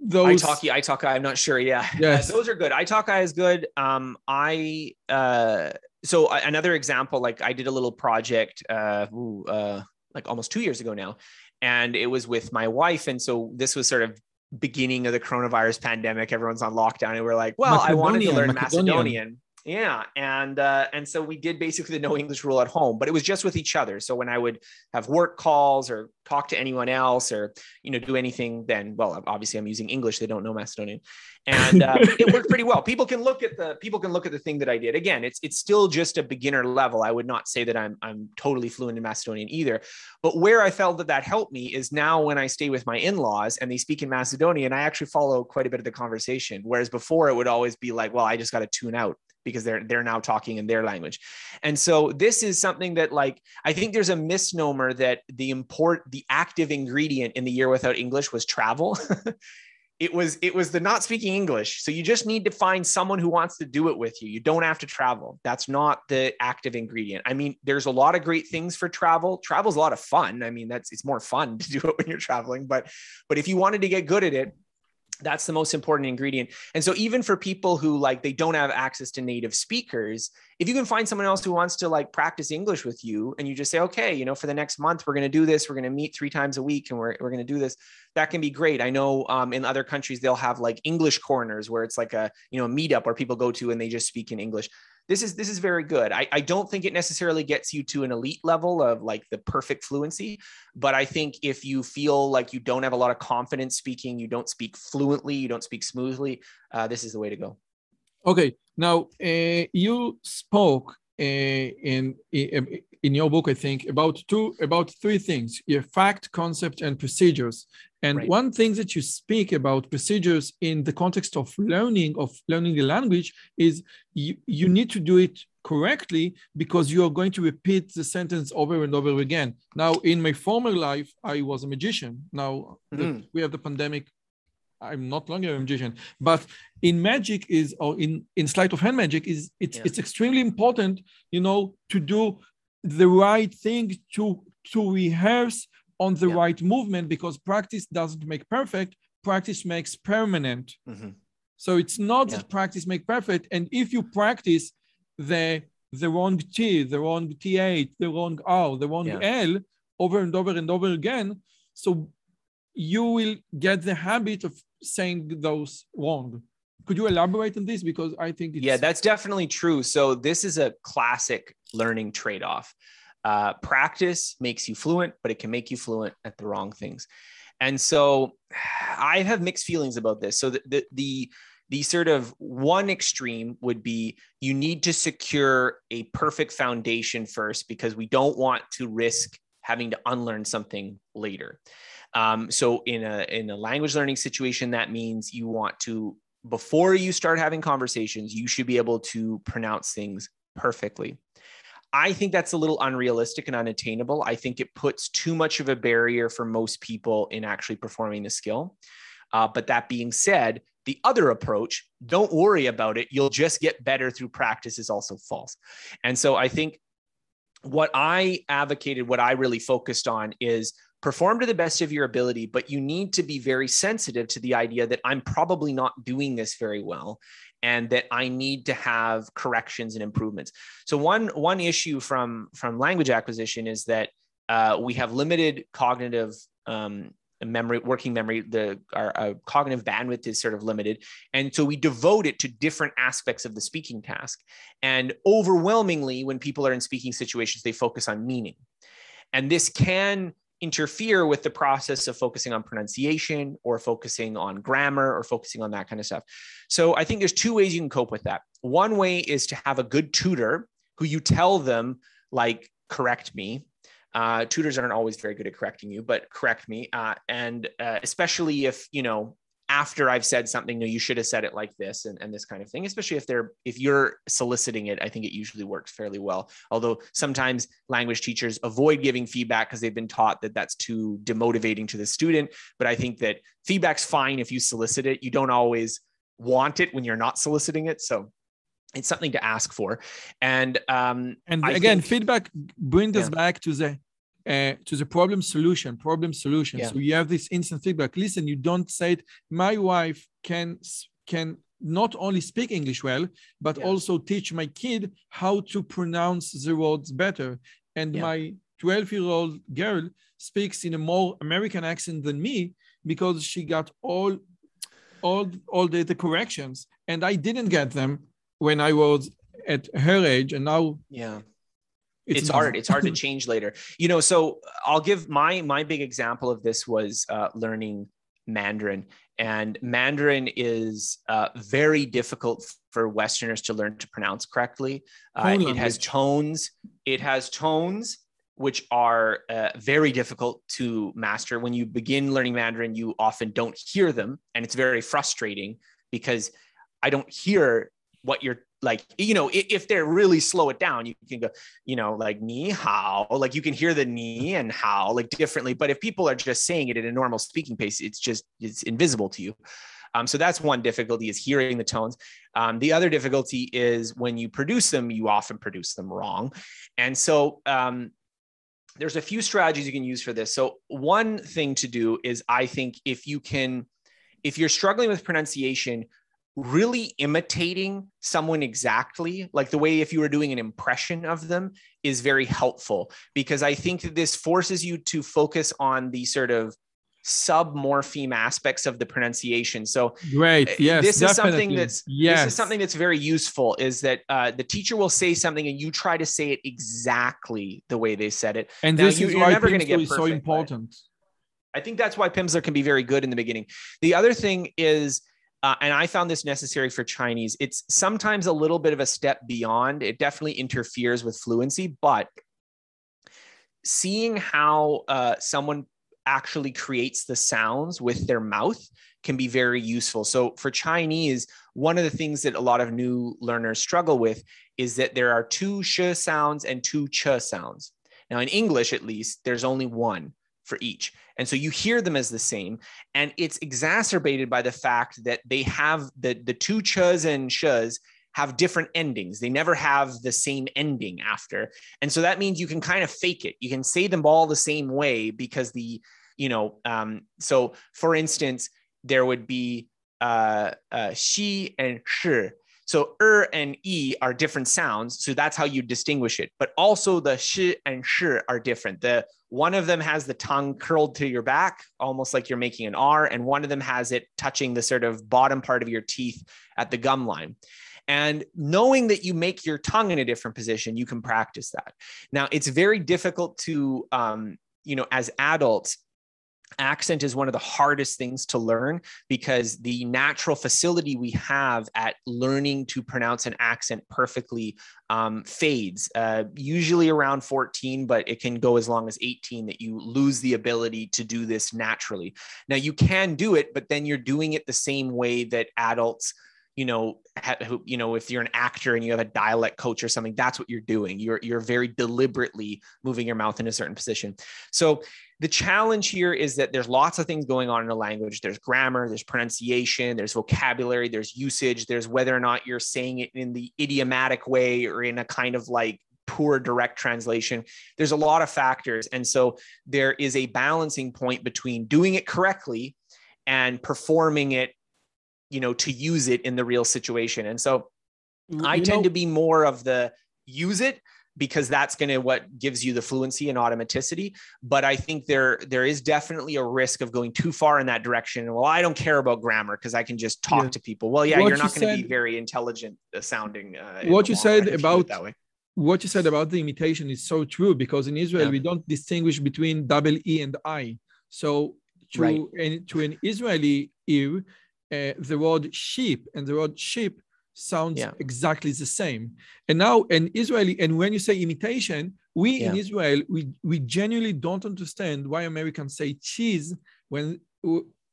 [SPEAKER 2] those Italki, Italki, I'm not sure. Yeah. Yes. Uh, those are good. Italki is good. Um, I uh so another example, like I did a little project uh, ooh, uh like almost two years ago now, and it was with my wife. And so this was sort of beginning of the coronavirus pandemic. Everyone's on lockdown, and we're like, well, Macedonian, I wanted to learn Macedonian. Macedonian. Yeah, and uh, and so we did basically the no English rule at home, but it was just with each other. So when I would have work calls or talk to anyone else or you know do anything, then well, obviously I'm using English. They don't know Macedonian, and uh, it worked pretty well. People can look at the people can look at the thing that I did. Again, it's it's still just a beginner level. I would not say that I'm I'm totally fluent in Macedonian either. But where I felt that that helped me is now when I stay with my in-laws and they speak in Macedonian, I actually follow quite a bit of the conversation. Whereas before it would always be like, well, I just got to tune out because they're they're now talking in their language. And so this is something that like I think there's a misnomer that the import the active ingredient in the year without English was travel. it was it was the not speaking english. So you just need to find someone who wants to do it with you. You don't have to travel. That's not the active ingredient. I mean there's a lot of great things for travel. Travel's a lot of fun. I mean that's it's more fun to do it when you're traveling but but if you wanted to get good at it that's the most important ingredient. And so even for people who like they don't have access to native speakers if you can find someone else who wants to like practice english with you and you just say okay you know for the next month we're going to do this we're going to meet three times a week and we're, we're going to do this that can be great. I know um, in other countries they'll have like english corners where it's like a you know a meetup where people go to and they just speak in english this is this is very good. I, I don't think it necessarily gets you to an elite level of like the perfect fluency, but I think if you feel like you don't have a lot of confidence speaking, you don't speak fluently, you don't speak smoothly, uh, this is the way to go.
[SPEAKER 1] Okay, now uh, you spoke uh, in, in your book, I think, about two about three things: your fact, concept, and procedures. And right. one thing that you speak about procedures in the context of learning of learning the language is you, you need to do it correctly because you are going to repeat the sentence over and over again. Now, in my former life, I was a magician. Now mm-hmm. we have the pandemic. I'm not longer a magician, but in magic is or in in sleight of hand magic is it's yeah. it's extremely important, you know, to do the right thing to to rehearse on the yeah. right movement because practice doesn't make perfect practice makes permanent mm-hmm. so it's not yeah. that practice make perfect and if you practice the the wrong t the wrong th the wrong r the wrong l over and over and over again so you will get the habit of saying those wrong could you elaborate on this because i think
[SPEAKER 2] yeah that's definitely true so this is a classic learning trade-off uh, practice makes you fluent, but it can make you fluent at the wrong things. And so I have mixed feelings about this. So the, the, the, the sort of one extreme would be you need to secure a perfect foundation first because we don't want to risk having to unlearn something later. Um, so in a in a language learning situation, that means you want to before you start having conversations, you should be able to pronounce things perfectly. I think that's a little unrealistic and unattainable. I think it puts too much of a barrier for most people in actually performing the skill. Uh, but that being said, the other approach, don't worry about it. You'll just get better through practice, is also false. And so I think what I advocated, what I really focused on is perform to the best of your ability, but you need to be very sensitive to the idea that I'm probably not doing this very well and that I need to have corrections and improvements. So one one issue from from language acquisition is that uh, we have limited cognitive um, memory, working memory. The our, our cognitive bandwidth is sort of limited, and so we devote it to different aspects of the speaking task. And overwhelmingly, when people are in speaking situations, they focus on meaning, and this can interfere with the process of focusing on pronunciation or focusing on grammar or focusing on that kind of stuff. So I think there's two ways you can cope with that. One way is to have a good tutor who you tell them, like, correct me. Uh, tutors aren't always very good at correcting you, but correct me. Uh, and uh, especially if, you know, after I've said something, no, you should have said it like this and, and this kind of thing, especially if they're if you're soliciting it, I think it usually works fairly well. Although sometimes language teachers avoid giving feedback because they've been taught that that's too demotivating to the student. But I think that feedback's fine if you solicit it. You don't always want it when you're not soliciting it. So it's something to ask for. And um
[SPEAKER 1] and again,
[SPEAKER 2] think-
[SPEAKER 1] feedback brings us back to the uh, to the problem solution, problem solution.
[SPEAKER 2] Yeah.
[SPEAKER 1] So you have this instant feedback. Listen, you don't say it. My wife can can not only speak English well, but
[SPEAKER 2] Yeah.
[SPEAKER 1] also teach my kid how to pronounce the words better. And
[SPEAKER 2] Yeah.
[SPEAKER 1] my 12 year old girl speaks in a more American accent than me because she got all all all the, the corrections and I didn't get them when I was at her age and now
[SPEAKER 2] yeah.
[SPEAKER 1] It's,
[SPEAKER 2] it's, hard. it's hard to change later. You know so i'll give my my big example of this was uh, learning mandarin. And mandarin is uh, very difficult for westerners to learn to pronounce correctly. Uh, it has tones. It has tones which are uh, very difficult to master. When you begin learning mandarin you often don't hear them and it's very frustrating because i don't hear what you're like you know i- if they're really slow it down you can go you know like ni how like you can hear the ni and how like differently but if people are just saying it at a normal speaking pace it's just it's invisible to you. Um, so that's one difficulty is hearing the tones. Um, the other difficulty is when you produce them you often produce them wrong. And so um, there's a few strategies you can use for this. So one thing to do is i think if you can if you're struggling with pronunciation really imitating someone exactly, like the way if you were doing an impression of them, is very helpful because I think that this forces you to focus on the sort of submorpheme aspects of the pronunciation. So
[SPEAKER 1] Great.
[SPEAKER 2] uh,
[SPEAKER 1] Yes.
[SPEAKER 2] this is something that's
[SPEAKER 1] yes.
[SPEAKER 2] this is something that's very useful is that uh, the teacher will say something and you try to say it exactly the way they said it
[SPEAKER 1] and
[SPEAKER 2] now
[SPEAKER 1] this
[SPEAKER 2] you-
[SPEAKER 1] is
[SPEAKER 2] you're
[SPEAKER 1] why
[SPEAKER 2] never get
[SPEAKER 1] is so
[SPEAKER 2] perfect, but-
[SPEAKER 1] important.
[SPEAKER 2] I think that's why Pimsleur can be very good in the beginning. The other thing is, uh, and I found this necessary for Chinese, it's sometimes a little bit of a step beyond. It definitely interferes with fluency, but seeing how uh, someone actually creates the sounds with their mouth can be very useful. So for Chinese, one of the things that a lot of new learners struggle with is that there are two sh sounds and two ch sounds. Now, in English, at least, there's only one for each. And so you hear them as the same. And it's exacerbated by the fact that they have the, the two chas and shas have different endings. They never have the same ending after. And so that means you can kind of fake it. You can say them all the same way because the, you know, um, so for instance, there would be uh, uh, she and shi. So er and e are different sounds, so that's how you distinguish it. But also the shi and shi are different. The one of them has the tongue curled to your back, almost like you're making an R, and one of them has it touching the sort of bottom part of your teeth at the gum line. And knowing that you make your tongue in a different position, you can practice that. Now, it's very difficult to, um, you know, as adults, accent is one of the hardest things to learn because the natural facility we have at learning to pronounce an accent perfectly um, fades uh, usually around 14 but it can go as long as 18 that you lose the ability to do this naturally. Now you can do it but then you're doing it the same way that adults you know you know if you're an actor and you have a dialect coach or something that's what you're doing. You're you're very deliberately moving your mouth in a certain position. So the challenge here is that there's lots of things going on in a language. There's grammar there's pronunciation there's vocabulary there's usage there's whether or not you're saying it in the idiomatic way or in a kind of like poor direct translation. There's a lot of factors. And so there is a balancing point between doing it correctly and performing it you know to use it in the real situation. And so i
[SPEAKER 1] You
[SPEAKER 2] tend
[SPEAKER 1] know-
[SPEAKER 2] to be more of the use it because that's going to what gives you the fluency and automaticity but i think there there is definitely a risk of going too far in that direction well i don't care about grammar because i can just talk
[SPEAKER 1] Yeah.
[SPEAKER 2] to people well yeah
[SPEAKER 1] What
[SPEAKER 2] you're
[SPEAKER 1] you
[SPEAKER 2] not going to be very intelligent uh, sounding uh, in
[SPEAKER 1] What you said
[SPEAKER 2] run if you
[SPEAKER 1] about-
[SPEAKER 2] that way
[SPEAKER 1] what you said about the imitation is so true because in Israel
[SPEAKER 2] Yeah.
[SPEAKER 1] we don't distinguish between double E and I. So to
[SPEAKER 2] Right.
[SPEAKER 1] an, to an Israeli ear, uh, the word sheep and the word sheep sounds
[SPEAKER 2] Yeah.
[SPEAKER 1] exactly the same. And now an Israeli, and when you say imitation, we in Israel we we genuinely don't understand why Americans say cheese when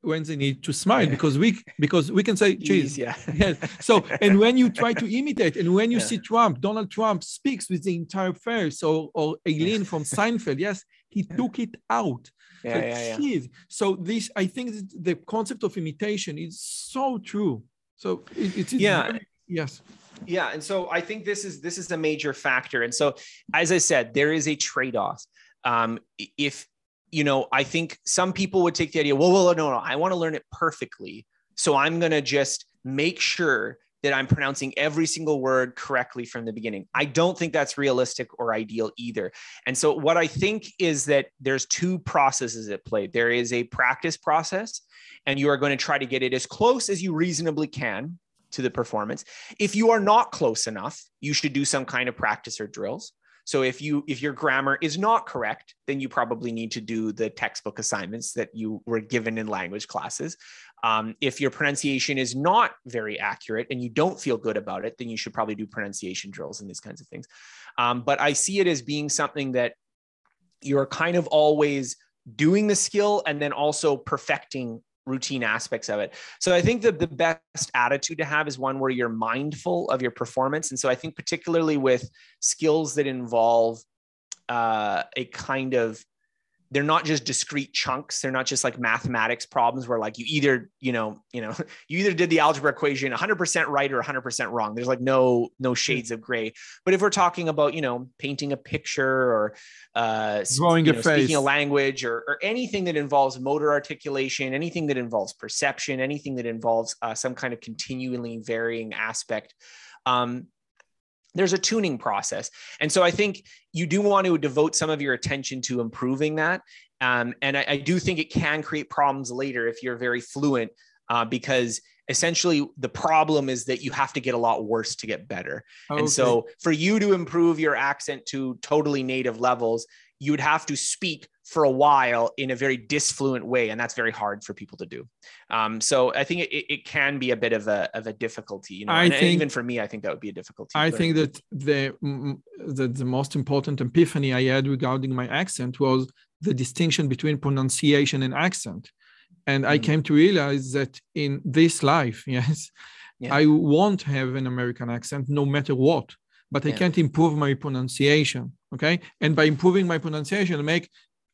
[SPEAKER 1] when they need to smile because we because we can say cheese
[SPEAKER 2] yeah
[SPEAKER 1] yes so and when you try to imitate and when you
[SPEAKER 2] Yeah.
[SPEAKER 1] see trump donald trump speaks with the entire face or or eileen from seinfeld yes he took it out
[SPEAKER 2] yeah
[SPEAKER 1] so
[SPEAKER 2] yeah, yeah.
[SPEAKER 1] cheese. so this i think the concept of imitation is so true so it, it is
[SPEAKER 2] Yeah.
[SPEAKER 1] very- yes.
[SPEAKER 2] Yeah and so i think this is this is a major factor. And so as i said there is a trade-off. Um if you know i think some people would take the idea well well no no i want to learn it perfectly. So i'm going to just make sure that i'm pronouncing every single word correctly from the beginning. I don't think that's realistic or ideal either. And so what i think is that there's two processes at play. There is a practice process and you are going to try to get it as close as you reasonably can to the performance. If you are not close enough you should do some kind of practice or drills. So if you if your grammar is not correct then you probably need to do the textbook assignments that you were given in language classes. Um, if your pronunciation is not very accurate and you don't feel good about it then you should probably do pronunciation drills and these kinds of things. Um, but i see it as being something that you're kind of always doing the skill and then also perfecting routine aspects of it. So I think that the best attitude to have is one where you're mindful of your performance. And so I think particularly with skills that involve uh, a kind of they're not just discrete chunks. They're not just like mathematics problems where like you either you know you know you either did the algebra equation 100% right or 100% wrong. There's like no no shades of gray. But if we're talking about you know painting a picture or uh
[SPEAKER 1] Drawing
[SPEAKER 2] you
[SPEAKER 1] a
[SPEAKER 2] know, speaking a language or, or anything that involves motor articulation anything that involves perception anything that involves uh, some kind of continually varying aspect um, there's a tuning process. And so i think you do want to devote some of your attention to improving that. Um, and I, I do think it can create problems later if you're very fluent uh, because essentially the problem is that you have to get a lot worse to get better.
[SPEAKER 1] Okay.
[SPEAKER 2] and so for you to improve your accent to totally native levels you would have to speak for a while in a very disfluent way and that's very hard for people to do um, so i think it, it can be a bit of a, of a difficulty you know
[SPEAKER 1] I
[SPEAKER 2] and, and even for me i think that would be a difficulty
[SPEAKER 1] I
[SPEAKER 2] but-
[SPEAKER 1] think that the, mm, the the most important epiphany I had regarding my accent was the distinction between pronunciation and accent, and I
[SPEAKER 2] Mhm.
[SPEAKER 1] came to realize that in this life, yes,
[SPEAKER 2] Yeah.
[SPEAKER 1] I won't have an American accent no matter what, but I
[SPEAKER 2] Yeah.
[SPEAKER 1] can't improve my pronunciation. Okay, and by improving my pronunciation, make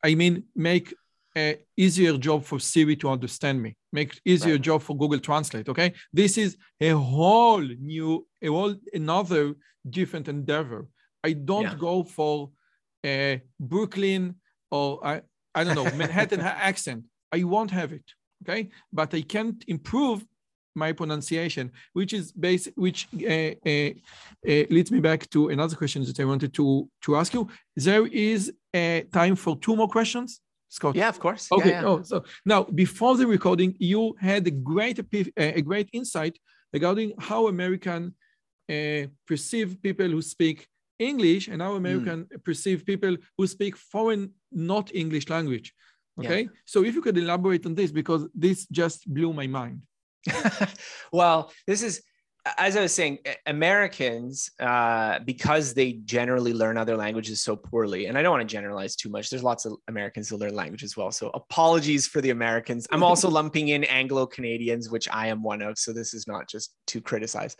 [SPEAKER 1] I mean make a easier job for Siri to understand me, make easier
[SPEAKER 2] Right.
[SPEAKER 1] job for Google Translate. Okay, this is a whole new, a whole another different endeavor. I don't
[SPEAKER 2] Yeah.
[SPEAKER 1] go for uh, Brooklyn or I, I don't know Manhattan accent. I won't have it. Okay, but I can't improve my pronunciation, which is base, which uh, uh, uh, leads me back to another question that I wanted to to ask you. There is time for two more questions, Scott.
[SPEAKER 2] yeah of course
[SPEAKER 1] Okay.
[SPEAKER 2] yeah.
[SPEAKER 1] Oh, so now before the recording, you had a great uh, a great insight regarding how American uh, perceive people who speak English and how American perceive people who speak foreign, not English language. Okay. So if you could elaborate on this, because this just blew my mind.
[SPEAKER 2] well, this is as I was saying, Americans, uh, because they generally learn other languages so poorly, and I don't want to generalize too much. There's lots of Americans who learn language as well. So apologies for the Americans. I'm also lumping in Anglo Canadians, which I am one of. So this is not just to criticize.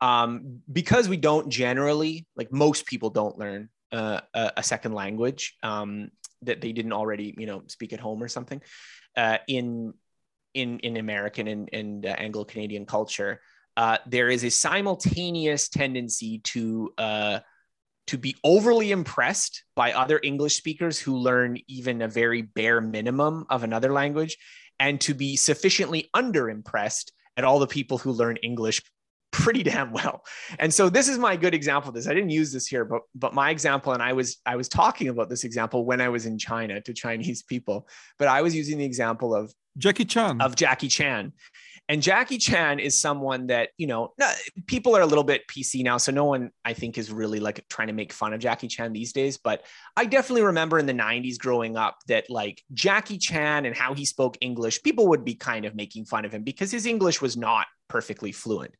[SPEAKER 2] Um, because we don't generally, like most people don't learn uh, a, a second language um, that they didn't already, you know, speak at home or something. Uh, in in in American and, and uh, Anglo Canadian culture, uh, there is a simultaneous tendency to uh, to be overly impressed by other English speakers who learn even a very bare minimum of another language, and to be sufficiently underimpressed at all the people who learn English pretty damn well. And so this is my good example of this. I didn't use this here, but but my example, and I was I was talking about this example when I was in China to Chinese people, but I was using the example of
[SPEAKER 1] Jackie Chan.
[SPEAKER 2] of Jackie Chan. And Jackie Chan is someone that, you know, people are a little bit PC now. So no one, I think, is really like trying to make fun of Jackie Chan these days. But I definitely remember in the 90s growing up that like Jackie Chan and how he spoke English, people would be kind of making fun of him because his English was not perfectly fluent.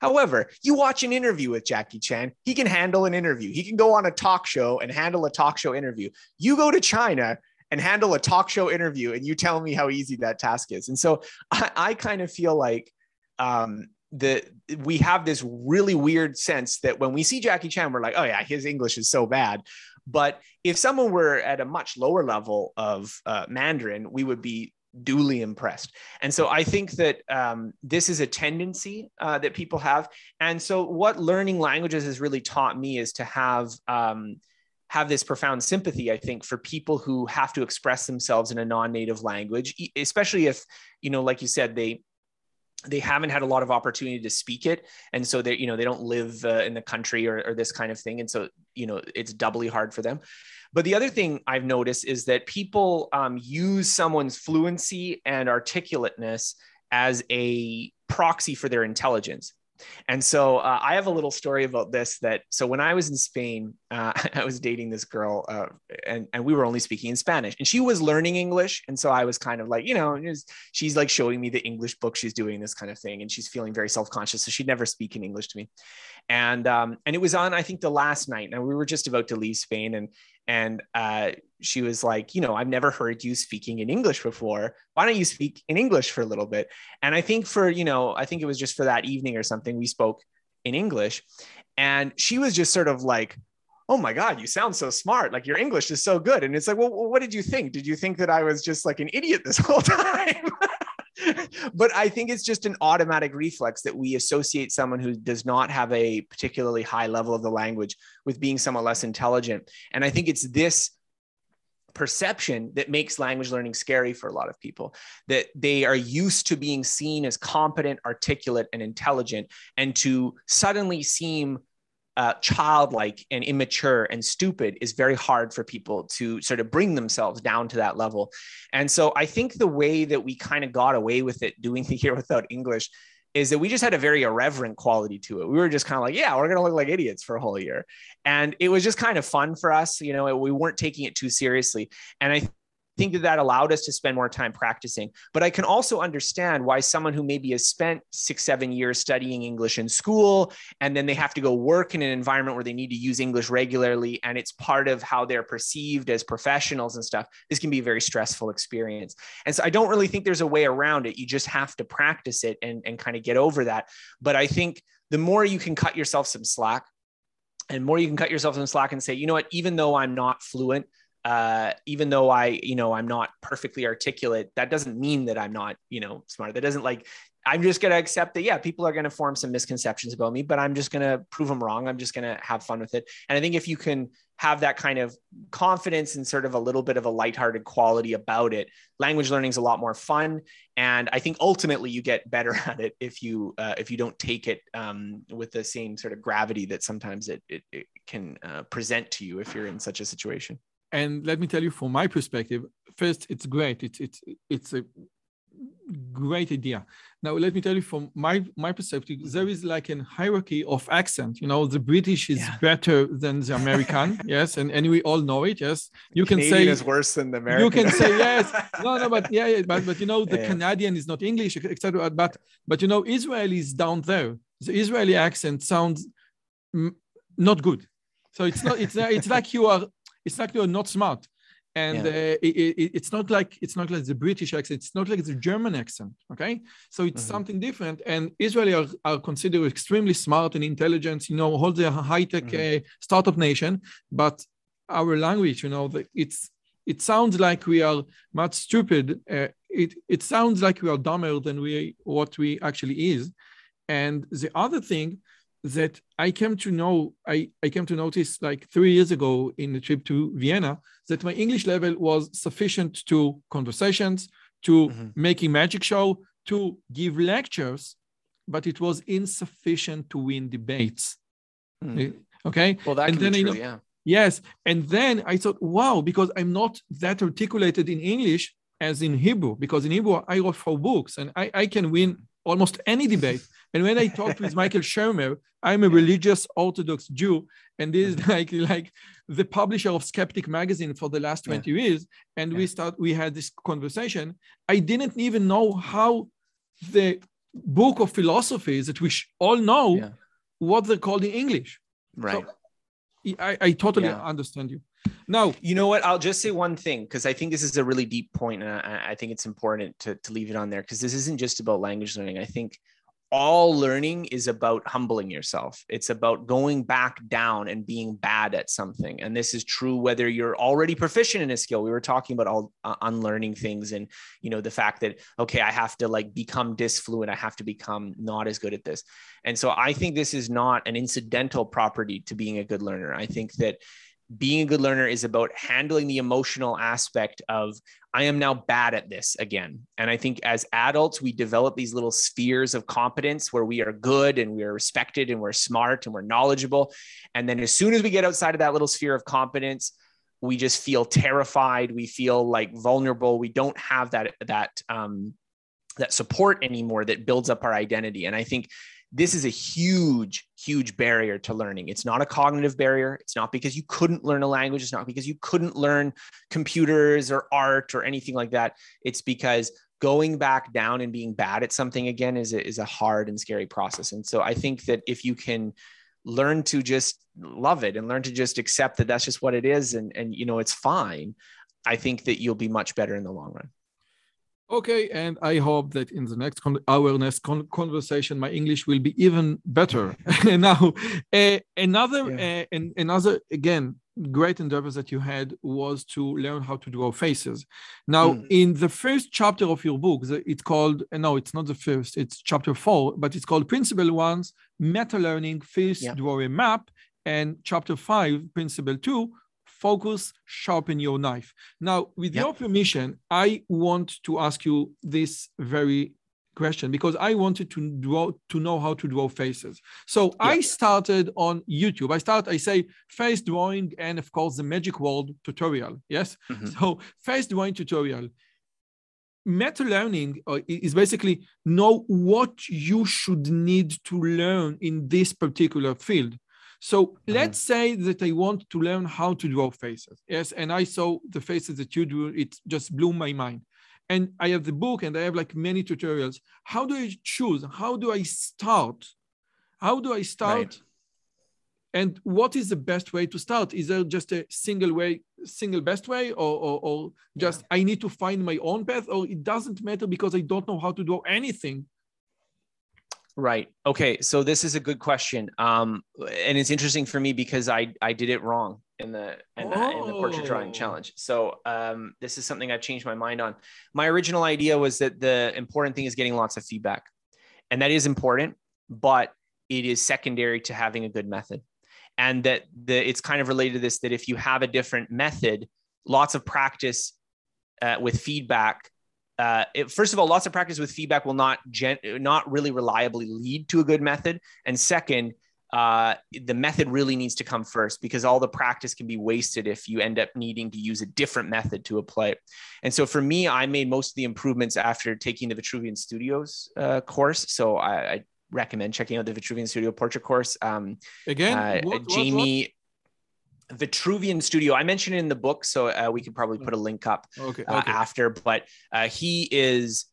[SPEAKER 2] However, you watch an interview with Jackie Chan, he can handle an interview. He can go on a talk show and handle a talk show interview. You go to China and handle a talk show interview and you tell me how easy that task is and so i, I kind of feel like um, that we have this really weird sense that when we see jackie chan we're like oh yeah his english is so bad but if someone were at a much lower level of uh, mandarin we would be duly impressed. And so I think that um, this is a tendency uh, that people have. And so what learning languages has really taught me is to have um, have this profound sympathy i think for people who have to express themselves in a non-native language especially if you know like you said they they haven't had a lot of opportunity to speak it. And so they you know they don't live uh, in the country or, or this kind of thing. And so you know it's doubly hard for them. But the other thing I've noticed is that people um, use someone's fluency and articulateness as a proxy for their intelligence. And so uh, I have a little story about this that so when I was in Spain, uh, I was dating this girl uh, and, and we were only speaking in Spanish and she was learning English. And so I was kind of like, you know, was, she's like showing me the English book she's doing this kind of thing. And she's feeling very self-conscious. So she'd never speak in English to me. And, um, and it was on, I think the last night and we were just about to leave Spain and, and uh, she was like, you know, I've never heard you speaking in English before. Why don't you speak in English for a little bit? And I think for, you know, I think it was just for that evening or something, we spoke in English. And she was just sort of like, oh my God, you sound so smart. Like your English is so good. And it's like, well, what did you think? Did you think that I was just like an idiot this whole time? but I think it's just an automatic reflex that we associate someone who does not have a particularly high level of the language with being somewhat less intelligent. And I think it's this perception that makes language learning scary for a lot of people that they are used to being seen as competent articulate and intelligent and to suddenly seem uh, childlike and immature and stupid is very hard for people to sort of bring themselves down to that level. And so I think the way that we kind of got away with it doing the year without English is that we just had a very irreverent quality to it. We were just kind of like, yeah, we're going to look like idiots for a whole year. And it was just kind of fun for us. You know, we weren't taking it too seriously. And I think that that allowed us to spend more time practicing. But I can also understand why someone who maybe has spent six, seven years studying English in school, and then they have to go work in an environment where they need to use English regularly, and it's part of how they're perceived as professionals and stuff, this can be a very stressful experience. And so I don't really think there's a way around it. You just have to practice it and, and kind of get over that. But I think the more you can cut yourself some slack, and more you can cut yourself some slack and say, you know what, even though I'm not fluent, uh, even though I, you know, I'm not perfectly articulate, that doesn't mean that I'm not, you know, smart. That doesn't like, I'm just going to accept that, yeah, people are going to form some misconceptions about me, but I'm just going to prove them wrong. I'm just going to have fun with it. And I think if you can have that kind of confidence and sort of a little bit of a lighthearted quality about it, language learning is a lot more fun. And I think ultimately you get better at it if you uh, if you don't take it um, with the same sort of gravity that sometimes it, it, it can uh, present to you if you're in such a situation
[SPEAKER 1] and let me tell you from my perspective first it's great. It's it's it's a great idea. Now let me tell you from my my perspective there is like a hierarchy of accent. You know the british is yeah. better than the american. Yes and, and we all know it yes.
[SPEAKER 2] You can say is worse than the american
[SPEAKER 1] you can say yes. No no but yeah, yeah but but you know the yeah. canadian is not english etc but but you know israel is down there. The israeli accent sounds not good. So it's not it's it's like you are it's like you're not smart and yeah. uh, it, it, it's not like it's not like the british accent it's not like the german accent okay so it's mm-hmm. something different and israeli are, are considered extremely smart and intelligent you know hold the high-tech mm-hmm. uh, startup nation but our language you know it's it sounds like we are much stupid uh, it it sounds like we are dumber than we what we actually is and the other thing that I came to know, I, I came to notice like three years ago in the trip to Vienna, that my English level was sufficient to conversations, to mm-hmm. making magic show, to give lectures, but it was insufficient to win debates. Mm. Okay.
[SPEAKER 2] Well, that and then, true, you know, yeah.
[SPEAKER 1] Yes. And then I thought, wow, because I'm not that articulated in English as in Hebrew, because in Hebrew I wrote four books and I, I can win almost any debate. And when I talked with Michael Shermer, I'm a religious Orthodox Jew, and this mm-hmm. is like like the publisher of Skeptic magazine for the last 20 yeah. years. And yeah. we start we had this conversation. I didn't even know how the book of philosophies that we all know yeah. what they're called in English.
[SPEAKER 2] Right.
[SPEAKER 1] So I, I totally understand you. Now,
[SPEAKER 2] you know what? I'll just say one thing because I think this is a really deep point, and I, I think it's important to, to leave it on there because this isn't just about language learning. I think all learning is about humbling yourself. It's about going back down and being bad at something. And this is true whether you're already proficient in a skill. We were talking about all uh, unlearning things and, you know, the fact that, okay, I have to like become disfluent. I have to become not as good at this. And so I think this is not an incidental property to being a good learner. I think that being a good learner is about handling the emotional aspect of I am now bad at this again. And I think as adults, we develop these little spheres of competence where we are good and we are respected and we're smart and we're knowledgeable. And then as soon as we get outside of that little sphere of competence, we just feel terrified. We feel like vulnerable. We don't have that that um, that support anymore that builds up our identity. And I think this is a huge, huge barrier to learning. It's not a cognitive barrier. It's not because you couldn't learn a language. It's not because you couldn't learn computers or art or anything like that. It's because going back down and being bad at something again is a, is a hard and scary process. And so I think that if you can learn to just love it and learn to just accept that that's just what it is and, and you know, it's fine, I think that you'll be much better in the long run.
[SPEAKER 1] Okay, and I hope that in the next con- our next con- conversation, my English will be even better. now, uh, another yeah. uh, another again great endeavor that you had was to learn how to draw faces. Now, mm. in the first chapter of your book, it's called uh, no, it's not the first. It's chapter four, but it's called Principle Ones: Meta Learning. Face yeah. draw a map, and chapter five, Principle Two focus, sharpen your knife. Now, with yep. your permission, I want to ask you this very question because I wanted to draw to know how to draw faces. So. I started on YouTube. I start, I say face drawing and of course the magic world tutorial. Yes. Mm-hmm. So face drawing tutorial. Meta learning uh, is basically know what you should need to learn in this particular field. So mm-hmm. let's say that I want to learn how to draw faces. Yes. And I saw the faces that you drew, it just blew my mind. And I have the book and I have like many tutorials. How do I choose? How do I start? How do I start? Right. And what is the best way to start? Is there just a single way, single best way, or, or, or just yeah. I need to find my own path, or it doesn't matter because I don't know how to draw anything?
[SPEAKER 2] Right. Okay. So this is a good question, um, and it's interesting for me because I I did it wrong in the in, the, in the portrait drawing challenge. So um, this is something I've changed my mind on. My original idea was that the important thing is getting lots of feedback, and that is important, but it is secondary to having a good method, and that the it's kind of related to this that if you have a different method, lots of practice uh, with feedback uh, it, first of all, lots of practice with feedback will not gen- not really reliably lead to a good method. And second, uh, the method really needs to come first because all the practice can be wasted if you end up needing to use a different method to apply it. And so for me, I made most of the improvements after taking the Vitruvian Studios uh, course. So I, I, recommend checking out the Vitruvian Studio portrait course. Um,
[SPEAKER 1] Again, uh,
[SPEAKER 2] what, Jamie. What, what? Vitruvian Studio. I mentioned it in the book, so uh, we could probably put a link up
[SPEAKER 1] okay,
[SPEAKER 2] uh, after. But uh, he is,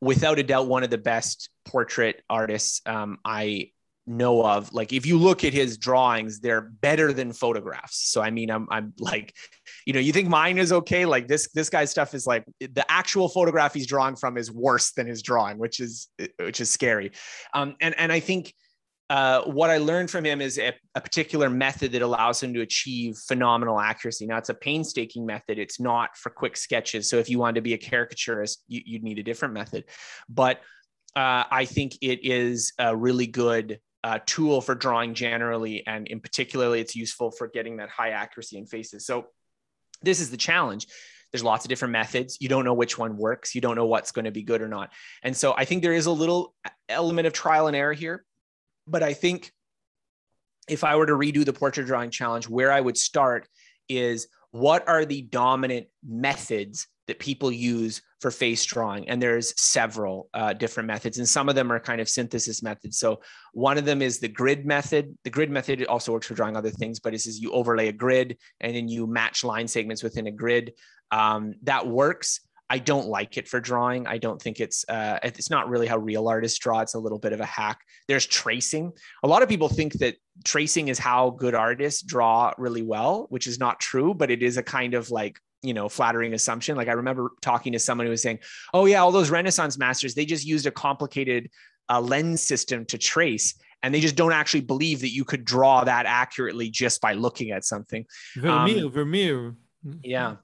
[SPEAKER 2] without a doubt, one of the best portrait artists um, I know of. Like, if you look at his drawings, they're better than photographs. So, I mean, I'm, I'm like, you know, you think mine is okay. Like this, this guy's stuff is like the actual photograph he's drawing from is worse than his drawing, which is, which is scary. Um, and and I think uh, what I learned from him is a, a, particular method that allows him to achieve phenomenal accuracy. Now, it's a painstaking method. It's not for quick sketches. So, if you wanted to be a caricaturist, you, would need a different method. But uh, I think it is a really good uh, tool for drawing generally, and in particularly, it's useful for getting that high accuracy in faces. So, this is the challenge. There's lots of different methods. You don't know which one works. You don't know what's going to be good or not. And so, I think there is a little element of trial and error here but I think if I were to redo the portrait drawing challenge, where I would start is what are the dominant methods that people use for face drawing? And there's several uh, different methods and some of them are kind of synthesis methods. So one of them is the grid method. The grid method also works for drawing other things but it says you overlay a grid and then you match line segments within a grid. Um, that works I don't like it for drawing. I don't think it's uh, it's not really how real artists draw. It's a little bit of a hack. There's tracing. A lot of people think that tracing is how good artists draw really well, which is not true, but it is a kind of like you know flattering assumption like i remember talking to someone who was saying oh yeah all those renaissance masters they just used a complicated uh, lens system to trace and they just don't actually believe that you could draw that accurately just by looking at something
[SPEAKER 1] vermeer um, vermeer
[SPEAKER 2] yeah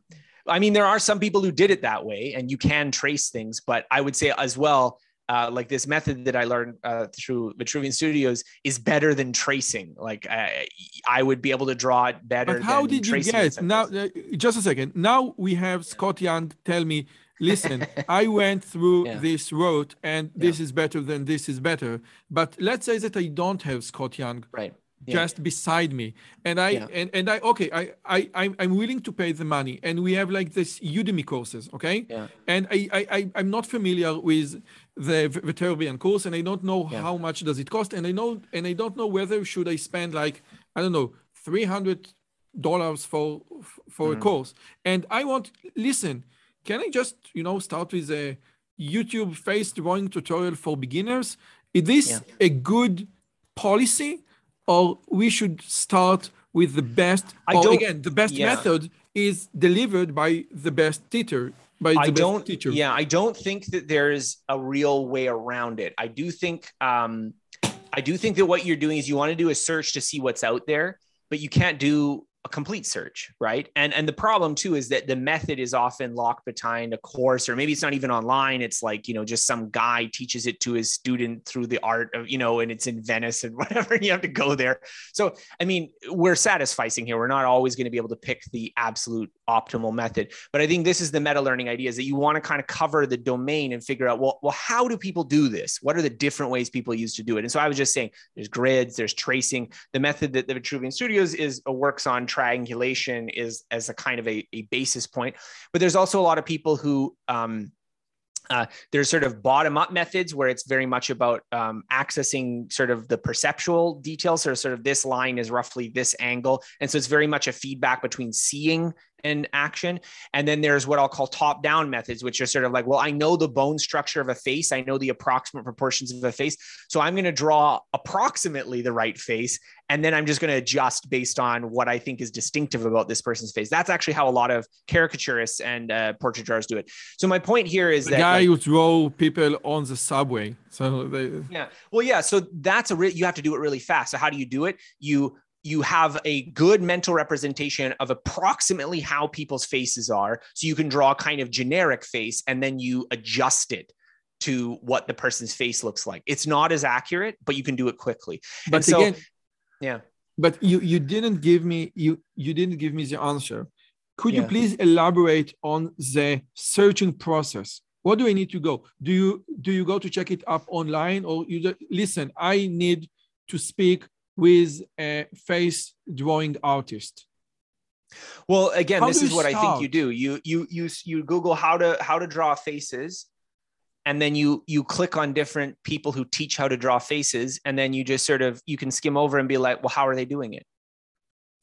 [SPEAKER 2] I mean, there are some people who did it that way, and you can trace things. But I would say as well, uh, like this method that I learned uh, through Vitruvian Studios is better than tracing. Like I, I would be able to draw it better.
[SPEAKER 1] But how did you get now? Uh, just a second. Now we have Scott Young tell me, listen, I went through yeah. this road, and this yeah. is better than this is better. But let's say that I don't have Scott Young.
[SPEAKER 2] Right
[SPEAKER 1] yeah. just beside me and i yeah. and, and i okay I, I i'm I'm willing to pay the money and we have like this udemy courses okay
[SPEAKER 2] yeah.
[SPEAKER 1] and I, I i'm not familiar with the Vitruvian course and i don't know yeah. how much does it cost and i know and i don't know whether should i spend like i don't know 300 dollars for for mm. a course and i want listen can i just you know start with a youtube face drawing tutorial for beginners is this a good policy or we should start with the best I or again the best yeah. method is delivered by the best teacher by the I
[SPEAKER 2] don't
[SPEAKER 1] teacher.
[SPEAKER 2] Yeah i don't think that there's a real way around it. I do think um i do think that what you're doing is you want to do a search to see what's out there but you can't do a complete search right? And and the problem too is that the method is often locked behind a course or maybe it's not even online. It's like you know just some guy teaches it to his student through the art of you know and it's in venice and whatever and you have to go there. So i mean we're satisficing here. We're not always going to be able to pick the absolute optimal method. But i think this is the meta learning idea is that you want to kind of cover the domain and figure out well well how do people do this? What are the different ways people use to do it? And so i was just saying there's grids there's tracing. The method that the vitruvian studios is uh, works on triangulation is as a kind of a, a basis point. But there's also a lot of people who um, uh, there's sort of bottom up methods where it's very much about um, accessing sort of the perceptual details. So, sort of this line is roughly this angle. And so it's very much a feedback between seeing and action. And then there's what I'll call top down methods, which are sort of like, well, I know the bone structure of a face, I know the approximate proportions of a face. So I'm going to draw approximately the right face. And then I'm just going to adjust based on what I think is distinctive about this person's face. That's actually how a lot of caricaturists and uh, portrait drawers do it. So my point here is
[SPEAKER 1] the
[SPEAKER 2] that
[SPEAKER 1] guy like, who draw people on the subway. So they,
[SPEAKER 2] yeah, well, yeah. So that's a re- you have to do it really fast. So how do you do it? You you have a good mental representation of approximately how people's faces are. So you can draw a kind of generic face and then you adjust it to what the person's face looks like. It's not as accurate, but you can do it quickly.
[SPEAKER 1] But and so, again,
[SPEAKER 2] yeah.
[SPEAKER 1] But you you didn't give me you you didn't give me the answer. Could yeah. you please elaborate on the searching process? What do I need to go? Do you do you go to check it up online or you just, listen? I need to speak with a face drawing artist?
[SPEAKER 2] Well, again, how this is what start? I think you do. You you you you Google how to how to draw faces, and then you you click on different people who teach how to draw faces, and then you just sort of you can skim over and be like, well, how are they doing it?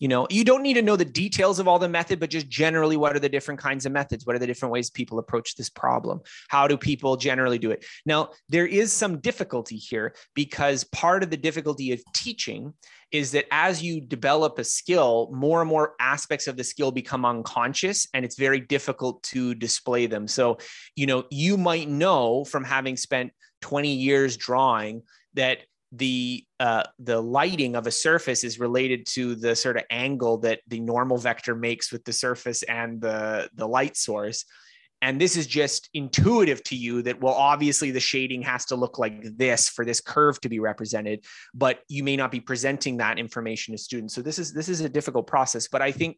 [SPEAKER 2] You know you don't need to know the details of all the method but just generally what are the different kinds of methods? What are the different ways people approach this problem? How do people generally do it? Now there is some difficulty here because part of the difficulty of teaching is that as you develop a skill more and more aspects of the skill become unconscious and it's very difficult to display them. So you know you might know from having spent 20 years drawing that the uh, the lighting of a surface is related to the sort of angle that the normal vector makes with the surface and the the light source. And this is just intuitive to you that well obviously the shading has to look like this for this curve to be represented but you may not be presenting that information to students. So this is this is a difficult process but i think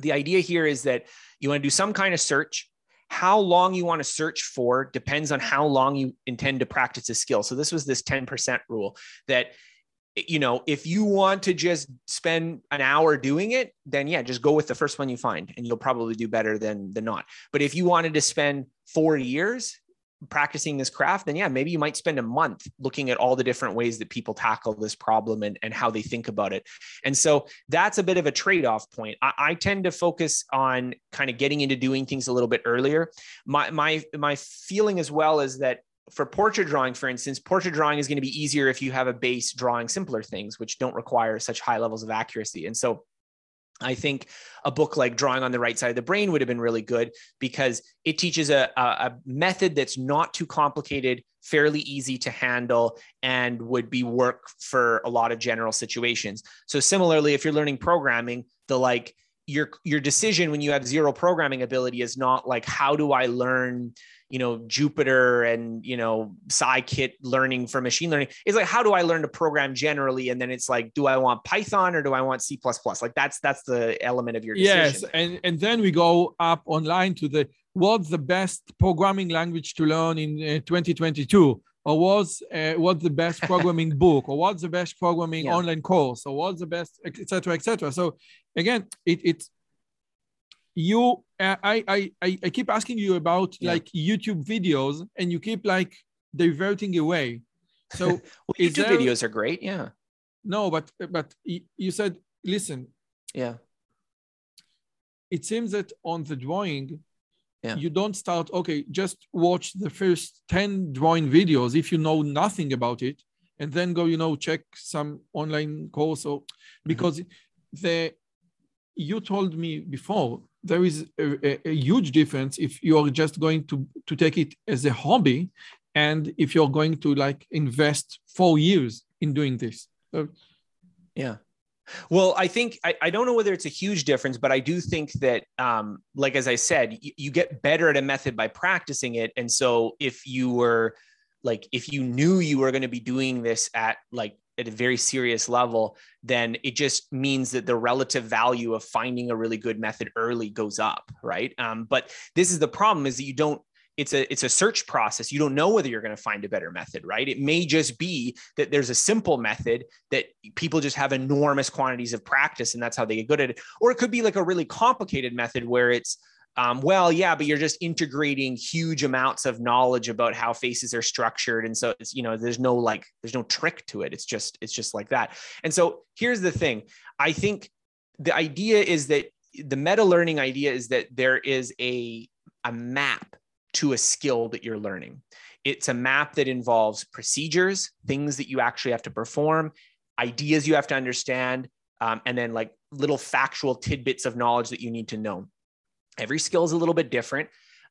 [SPEAKER 2] the idea here is that you want to do some kind of search how long you want to search for depends on how long you intend to practice a skill. So this was this 10% rule that you know, if you want to just spend an hour doing it, then yeah, just go with the first one you find and you'll probably do better than than not. But if you wanted to spend 4 years, practicing this craft, then yeah, maybe you might spend a month looking at all the different ways that people tackle this problem and, and how they think about it. And so that's a bit of a trade off point. I, I tend to focus on kind of getting into doing things a little bit earlier. My, my, my feeling as well is that for portrait drawing, for instance, portrait drawing is going to be easier if you have a base drawing simpler things, which don't require such high levels of accuracy. And so I think a book like Drawing on the Right Side of the Brain would have been really good because it teaches a, a, a, method that's not too complicated, fairly easy to handle, and would be work for a lot of general situations. So similarly, if you're learning programming, the like your your decision when you have zero programming ability is not like how do I learn you know jupyter and you know scikit learning for machine learning. It's like how do i learn to program generally? And then it's like do i want python or do i want c++ like that's that's the element of your decision.
[SPEAKER 1] yes and and then we go up online to the what's the best programming language to learn in uh, 2022 or what's uh, what's the best programming book? Or what's the best programming yeah. online course? Or what's the best etc etc so again it, it's you uh, I, I i keep asking you about yeah. like youtube videos and you keep like diverting away so
[SPEAKER 2] well, youtube there, videos are great yeah
[SPEAKER 1] no but but you said listen
[SPEAKER 2] yeah
[SPEAKER 1] it seems that on the drawing yeah. you don't start okay just watch the first 10 drawing videos if you know nothing about it and then go you know check some online course or mm-hmm. because mm-hmm. the you told me before there is a, a, huge difference if you're just going to to take it as a hobby and if you're going to like invest four years in doing this. So,
[SPEAKER 2] yeah. Well i think I, I don't know whether it's a huge difference but i do think that um, like as i said you, you get better at a method by practicing it. And so if you were like if you knew you were going to be doing this at like at a very serious level, then it just means that the relative value of finding a really good method early goes up, right? Um, but this is the problem: is that you don't. It's a it's a search process. You don't know whether you're going to find a better method, right? It may just be that there's a simple method that people just have enormous quantities of practice, and that's how they get good at it. Or it could be like a really complicated method where it's um, well, yeah, but you're just integrating huge amounts of knowledge about how faces are structured, and so it's you know there's no like there's no trick to it. It's just it's just like that. And so here's the thing: I think the idea is that the meta learning idea is that there is a a map to a skill that you're learning. It's a map that involves procedures, things that you actually have to perform, ideas you have to understand, um, and then like little factual tidbits of knowledge that you need to know every skill is a little bit different.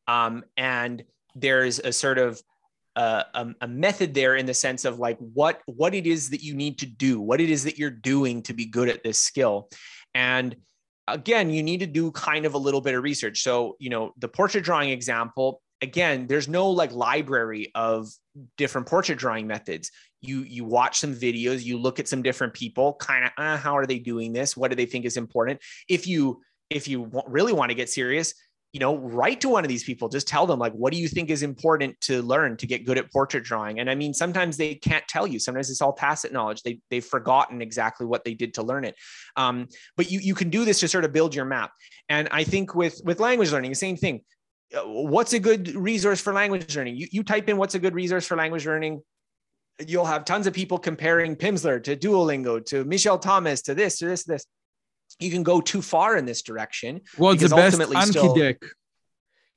[SPEAKER 2] Um, and there's a sort of uh, a, a, method there in the sense of like what what it is that you need to do what it is that you're doing to be good at this skill. And again you need to do kind of a little bit of research. So you know the portrait drawing example again there's no like library of different portrait drawing methods. You you watch some videos you look at some different people kind of uh, how are they doing this? What do they think is important? If you if you really want to get serious, you know, write to one of these people. Just tell them, like, what do you think is important to learn to get good at portrait drawing? And I mean, sometimes they can't tell you. Sometimes it's all tacit knowledge. They they've forgotten exactly what they did to learn it. Um, but you you can do this to sort of build your map. And I think with with language learning, the same thing. Uh, what's a good resource for language learning? You you type in what's a good resource for language learning. You'll have tons of people comparing Pimsleur to Duolingo to Michel Thomas to this to this to this you can go too far in this direction.
[SPEAKER 1] Well, the best Anki still, deck.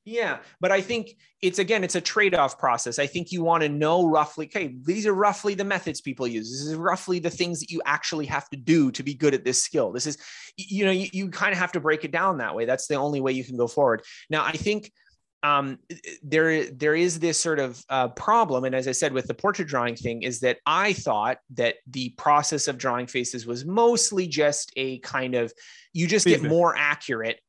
[SPEAKER 2] Yeah, but I think it's again, it's a trade-off process. I think you want to know roughly, okay, these are roughly the methods people use. This is roughly the things that you actually have to do to be good at this skill. This is, you know, you, you kind of have to break it down that way. That's the only way you can go forward. Now, I think um, there there is this sort of uh, problem, and as I said with the portrait drawing thing, is that I thought that the process of drawing faces was mostly just a kind of you just get more accurate,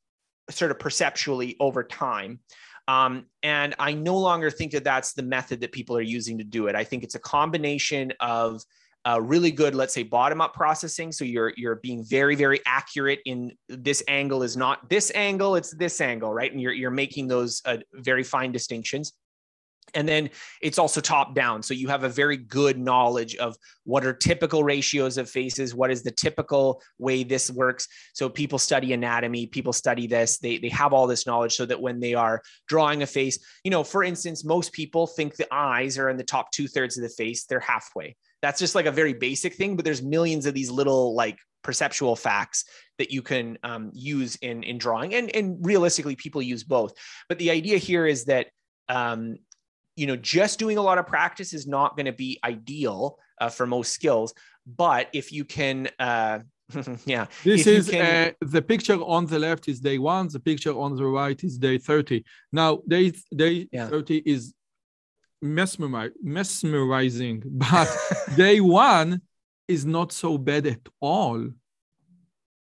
[SPEAKER 2] sort of perceptually over time. Um, and I no longer think that that's the method that people are using to do it. I think it's a combination of uh, really good, let's say, bottom up processing. So you're you're being very very accurate in this angle is not this angle, it's this angle, right? And you're you're making those uh, very fine distinctions. and then it's also top down so you have a very good knowledge of what are typical ratios of faces what is the typical way this works so people study anatomy people study this they, they have all this knowledge so that when they are drawing a face you know for instance most people think the eyes are in the top two thirds of the face they're halfway that's just like a very basic thing but there's millions of these little like perceptual facts that you can um, use in in drawing and and realistically people use both but the idea here is that um, you know, just doing a lot of practice is not going to be ideal uh, for most skills. But if you can, uh, yeah,
[SPEAKER 1] this is can... uh, the picture on the left is day one. The picture on the right is day thirty. Now, day day yeah. thirty is mesmeri- mesmerizing, but day one is not so bad at all.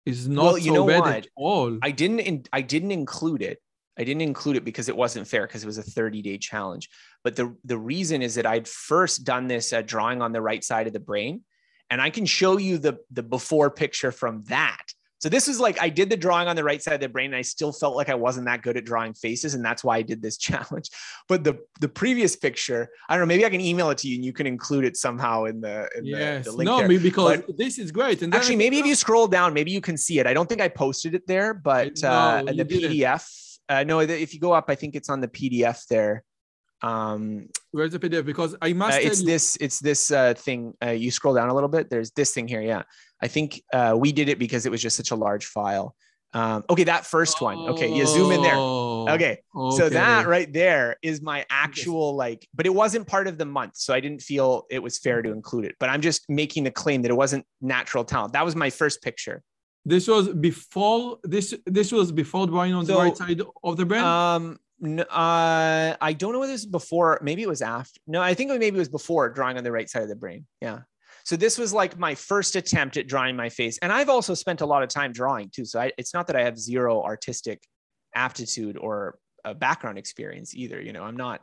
[SPEAKER 1] Is not well, you so know bad what? at all.
[SPEAKER 2] I didn't. In, I didn't include it I didn't include it because it wasn't fair because it was a 30 day challenge. But the, the reason is that I'd first done this uh, drawing on the right side of the brain. And I can show you the, the before picture from that. So this is like I did the drawing on the right side of the brain, and I still felt like I wasn't that good at drawing faces, and that's why I did this challenge. But the the previous picture, I don't know, maybe I can email it to you, and you can include it somehow in the in
[SPEAKER 1] yes.
[SPEAKER 2] the, the link.
[SPEAKER 1] No,
[SPEAKER 2] there.
[SPEAKER 1] because but this is great.
[SPEAKER 2] And actually, maybe if you scroll down, maybe you can see it. I don't think I posted it there, but no, uh, the PDF. Uh, no, if you go up, I think it's on the PDF there. Um,
[SPEAKER 1] Where's the PDF? Because I must.
[SPEAKER 2] Uh, it's you- this. It's this uh, thing. Uh, you scroll down a little bit. There's this thing here. Yeah, I think uh, we did it because it was just such a large file. Um, okay, that first one. Okay, you zoom in there. Oh, okay. okay. So that right there is my actual like, but it wasn't part of the month, so I didn't feel it was fair to include it. But I'm just making the claim that it wasn't natural talent. That was my first picture.
[SPEAKER 1] This was before this. This was before drawing on so, the right side of the brain.
[SPEAKER 2] Um, uh, I don't know whether this is before. Maybe it was after. No, I think maybe it was before drawing on the right side of the brain. Yeah. So this was like my first attempt at drawing my face, and I've also spent a lot of time drawing too. So I, it's not that I have zero artistic aptitude or a background experience either. You know, I'm not.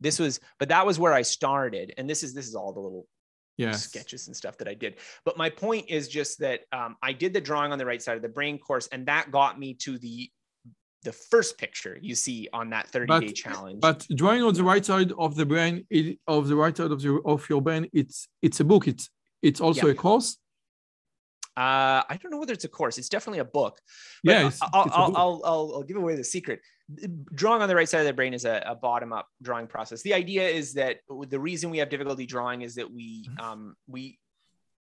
[SPEAKER 2] This was, but that was where I started, and this is this is all the little yes. sketches and stuff that I did. But my point is just that um, I did the drawing on the right side of the brain course, and that got me to the the first picture you see on that 30 but, day challenge.
[SPEAKER 1] But drawing on the right side of the brain, it, of the right side of the of your brain, it's it's a book. It's it's also a course.
[SPEAKER 2] Uh, I don't know whether it's a course. It's definitely a book.
[SPEAKER 1] yeah, it's,
[SPEAKER 2] I'll, it's I'll, I'll, I'll, I'll, give away the secret. Drawing on the right side of the brain is a, a bottom up drawing process. The idea is that the reason we have difficulty drawing is that we mm-hmm. um, we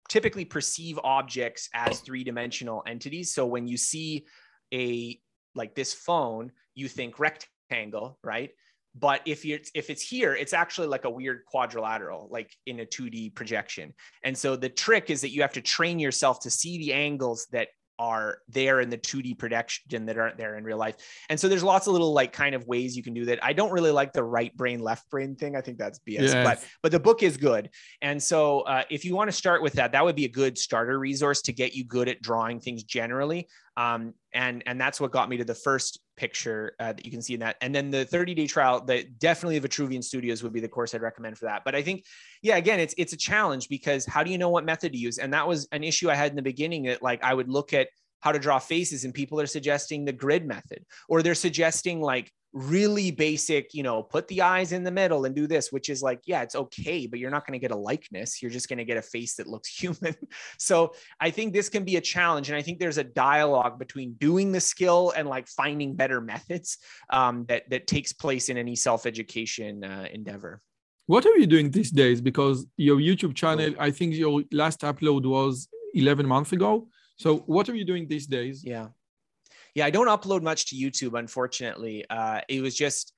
[SPEAKER 2] typically perceive objects as three dimensional entities. So when you see a like this phone, you think rectangle, right? But if you if it's here it's actually like a weird quadrilateral like in a 2d projection and so the trick is that you have to train yourself to see the angles that are there in the 2D projection that aren't there in real life. And so there's lots of little like kind of ways you can do that. I don't really like the right brain, left brain thing. I think that's BS, yes. but but the book is good. And so uh, if you want to start with that, that would be a good starter resource to get you good at drawing things generally. Um, and and that's what got me to the first picture uh, that you can see in that. And then the 30 day trial, that definitely Vitruvian Studios would be the course I'd recommend for that. But I think, yeah, again, it's it's a challenge because how do you know what method to use? And that was an issue I had in the beginning. That like I would look at how to draw faces and people are suggesting the grid method or they're suggesting like really basic you know put the eyes in the middle and do this which is like yeah it's okay but you're not going to get a likeness. You're just going to get a face that looks human. So i think this can be a challenge and i think there's a dialogue between doing the skill and like finding better methods um, that that takes place in any self-education uh, endeavor.
[SPEAKER 1] What are you doing these days? Because your youtube channel i think your last upload was 11 months ago so what are you doing these days?
[SPEAKER 2] Yeah. Yeah, I don't upload much to YouTube, unfortunately. Uh, it was just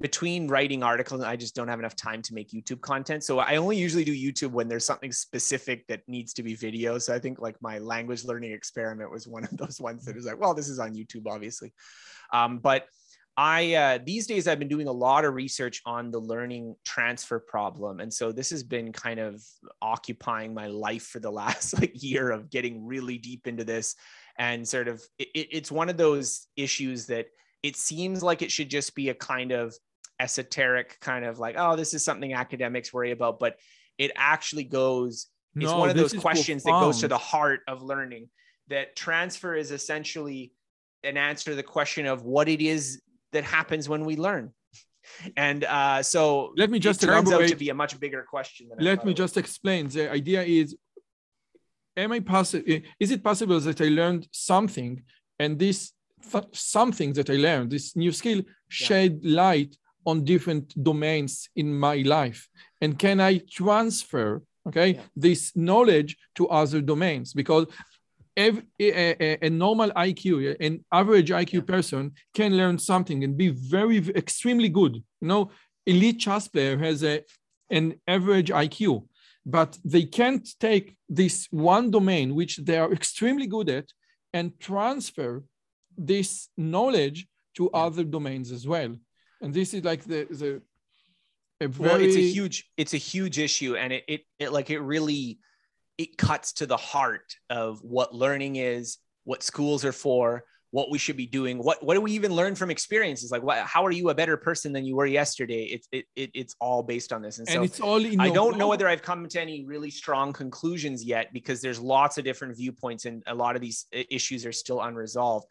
[SPEAKER 2] between writing articles, I just don't have enough time to make YouTube content. So I only usually do YouTube when there's something specific that needs to be video. So I think like my language learning experiment was one of those ones that is like, well, this is on YouTube, obviously. Um, but I uh, these days I've been doing a lot of research on the learning transfer problem, and so this has been kind of occupying my life for the last like year of getting really deep into this, and sort of it, it's one of those issues that it seems like it should just be a kind of esoteric kind of like oh this is something academics worry about, but it actually goes. It's no, one of those questions profound. that goes to the heart of learning. That transfer is essentially an answer to the question of what it is that happens when we learn and uh, so
[SPEAKER 1] let me just
[SPEAKER 2] turns
[SPEAKER 1] elaborate.
[SPEAKER 2] out to be a much bigger question. Than
[SPEAKER 1] let me just explain. The idea is, am I possible? Is it possible that I learned something, and this th- something that I learned, this new skill, shed yeah. light on different domains in my life, and can I transfer? Okay, yeah. this knowledge to other domains because every, a, a, normal IQ, an average IQ yeah. person can learn something and be very, extremely good. You know, elite chess player has a, an average IQ, but they can't take this one domain, which they are extremely good at, and transfer this knowledge to other domains as well. And this is like the, the,
[SPEAKER 2] a very... well, it's a huge, it's a huge issue. And it, it, it like, it really, it cuts to the heart of what learning is, what schools are for, what we should be doing. What what do we even learn from experiences? Like, what, how are you a better person than you were yesterday? It's it, it it's all based on this.
[SPEAKER 1] And, and so it's all.
[SPEAKER 2] I don't know whether I've come to any really strong conclusions yet because there's lots of different viewpoints and a lot of these issues are still unresolved.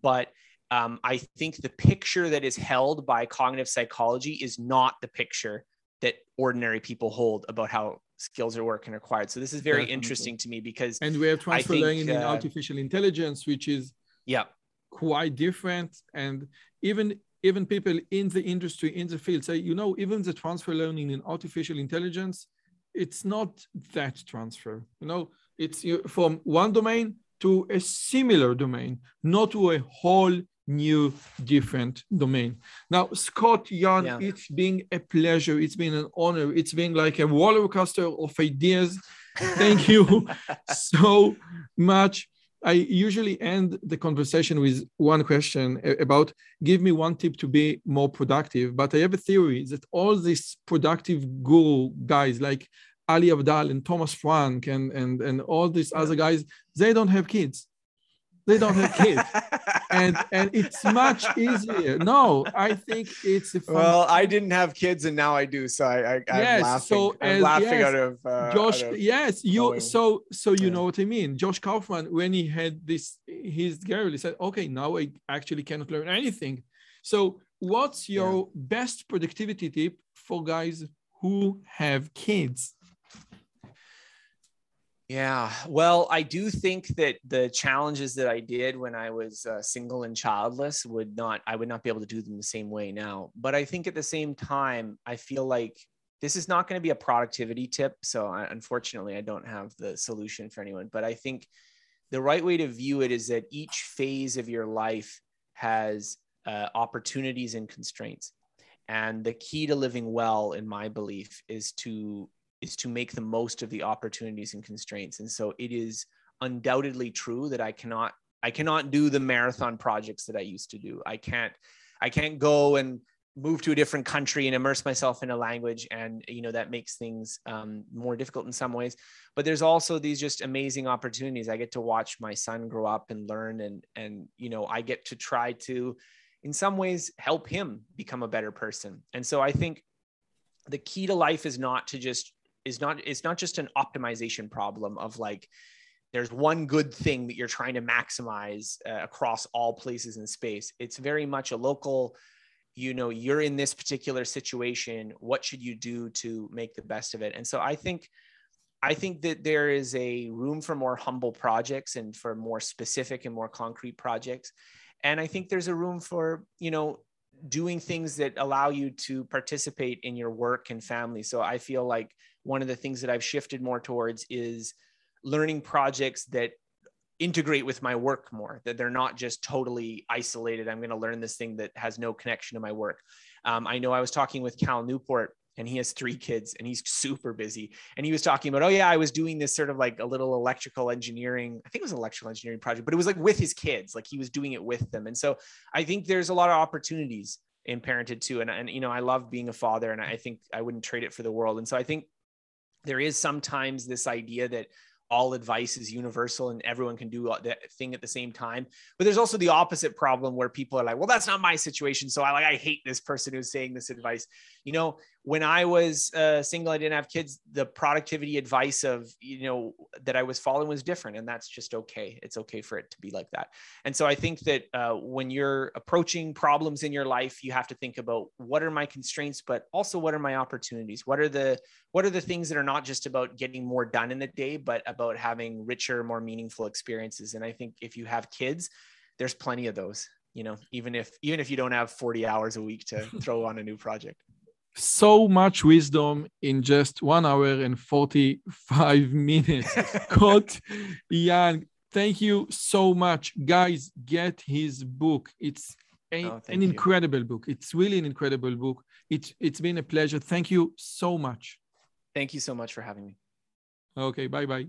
[SPEAKER 2] But um, I think the picture that is held by cognitive psychology is not the picture that ordinary people hold about how skills are working required. So this is very Definitely. interesting to me because
[SPEAKER 1] and we have transfer think, learning uh, in artificial intelligence, which is
[SPEAKER 2] yeah
[SPEAKER 1] quite different. And even even people in the industry in the field say, you know, even the transfer learning in artificial intelligence, it's not that transfer. You know, it's from one domain to a similar domain, not to a whole new different domain. Now scott Young, yeah. it's been a pleasure. It's been an honor. It's been like a roller coaster of ideas. Thank you so much. I usually end the conversation with one question about give me one tip to be more productive but i have a theory that all these productive guru guys like ali abdaal and thomas frank and and and all these other guys they don't have kids they don't have kids. And and it's much easier. No i think it's
[SPEAKER 2] well i didn't have kids and now i do so i, I am yes, laughing. So i'm laughing yes, out of uh,
[SPEAKER 1] josh
[SPEAKER 2] out of
[SPEAKER 1] yes you so so you yeah. know what i mean. Josh kaufman when he had this his girl he said okay now i actually cannot learn anything. So what's your yeah. best productivity tip for guys who have kids
[SPEAKER 2] yeah. Well, I do think that the challenges that I did when I was uh, single and childless would not, I would not be able to do them the same way now. But I think at the same time, I feel like this is not going to be a productivity tip. So I, unfortunately, I don't have the solution for anyone. But I think the right way to view it is that each phase of your life has uh, opportunities and constraints. And the key to living well, in my belief, is to is to make the most of the opportunities and constraints. And so it is undoubtedly true that I cannot I cannot do the marathon projects that I used to do. I can't I can't go and move to a different country and immerse myself in a language and you know that makes things um, more difficult in some ways but there's also these just amazing opportunities i get to watch my son grow up and learn and and you know i get to try to in some ways help him become a better person and so i think the key to life is not to just is not it's not just an optimization problem of like there's one good thing that you're trying to maximize uh, across all places in space. It's very much a local you know you're in this particular situation what should you do to make the best of it? And so i think i think that there is a room for more humble projects and for more specific and more concrete projects. And i think there's a room for you know doing things that allow you to participate in your work and family. So i feel like one of the things that I've shifted more towards is learning projects that integrate with my work more that they're not just totally isolated. I'm going to learn this thing that has no connection to my work. Um, i know i was talking with cal newport and he has three kids and he's super busy. And he was talking about oh yeah i was doing this sort of like a little electrical engineering i think it was an electrical engineering project but it was like with his kids like he was doing it with them. And so i think there's a lot of opportunities in parented too. And, and you know i love being a father and i think i wouldn't trade it for the world. And so i think there is sometimes this idea that all advice is universal and everyone can do that thing at the same time. But there's also the opposite problem where people are like, well, that's not my situation. So I like, I hate this person who's saying this advice. You know, when I was uh, single, I didn't have kids. The productivity advice of you know that I was following was different, and that's just okay. It's okay for it to be like that. And so I think that uh, when you're approaching problems in your life, you have to think about what are my constraints, but also what are my opportunities. What are the what are the things that are not just about getting more done in a day, but about having richer, more meaningful experiences. And I think if you have kids, there's plenty of those. You know, even if even if you don't have 40 hours a week to throw on a new project
[SPEAKER 3] so much wisdom in just one hour and 45 minutes. Scott Young, thank you so much. Guys, get his book. It's a, oh, an incredible you. book. It's really an incredible book. It, it's been a pleasure. Thank you so much.
[SPEAKER 2] Thank you so much for having me.
[SPEAKER 3] Okay, bye bye.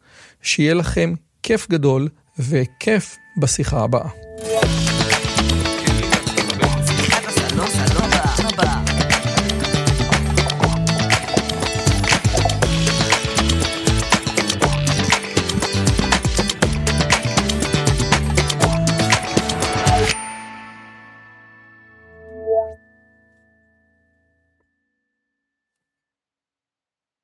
[SPEAKER 3] שיהיה לכם כיף גדול וכיף בשיחה הבאה.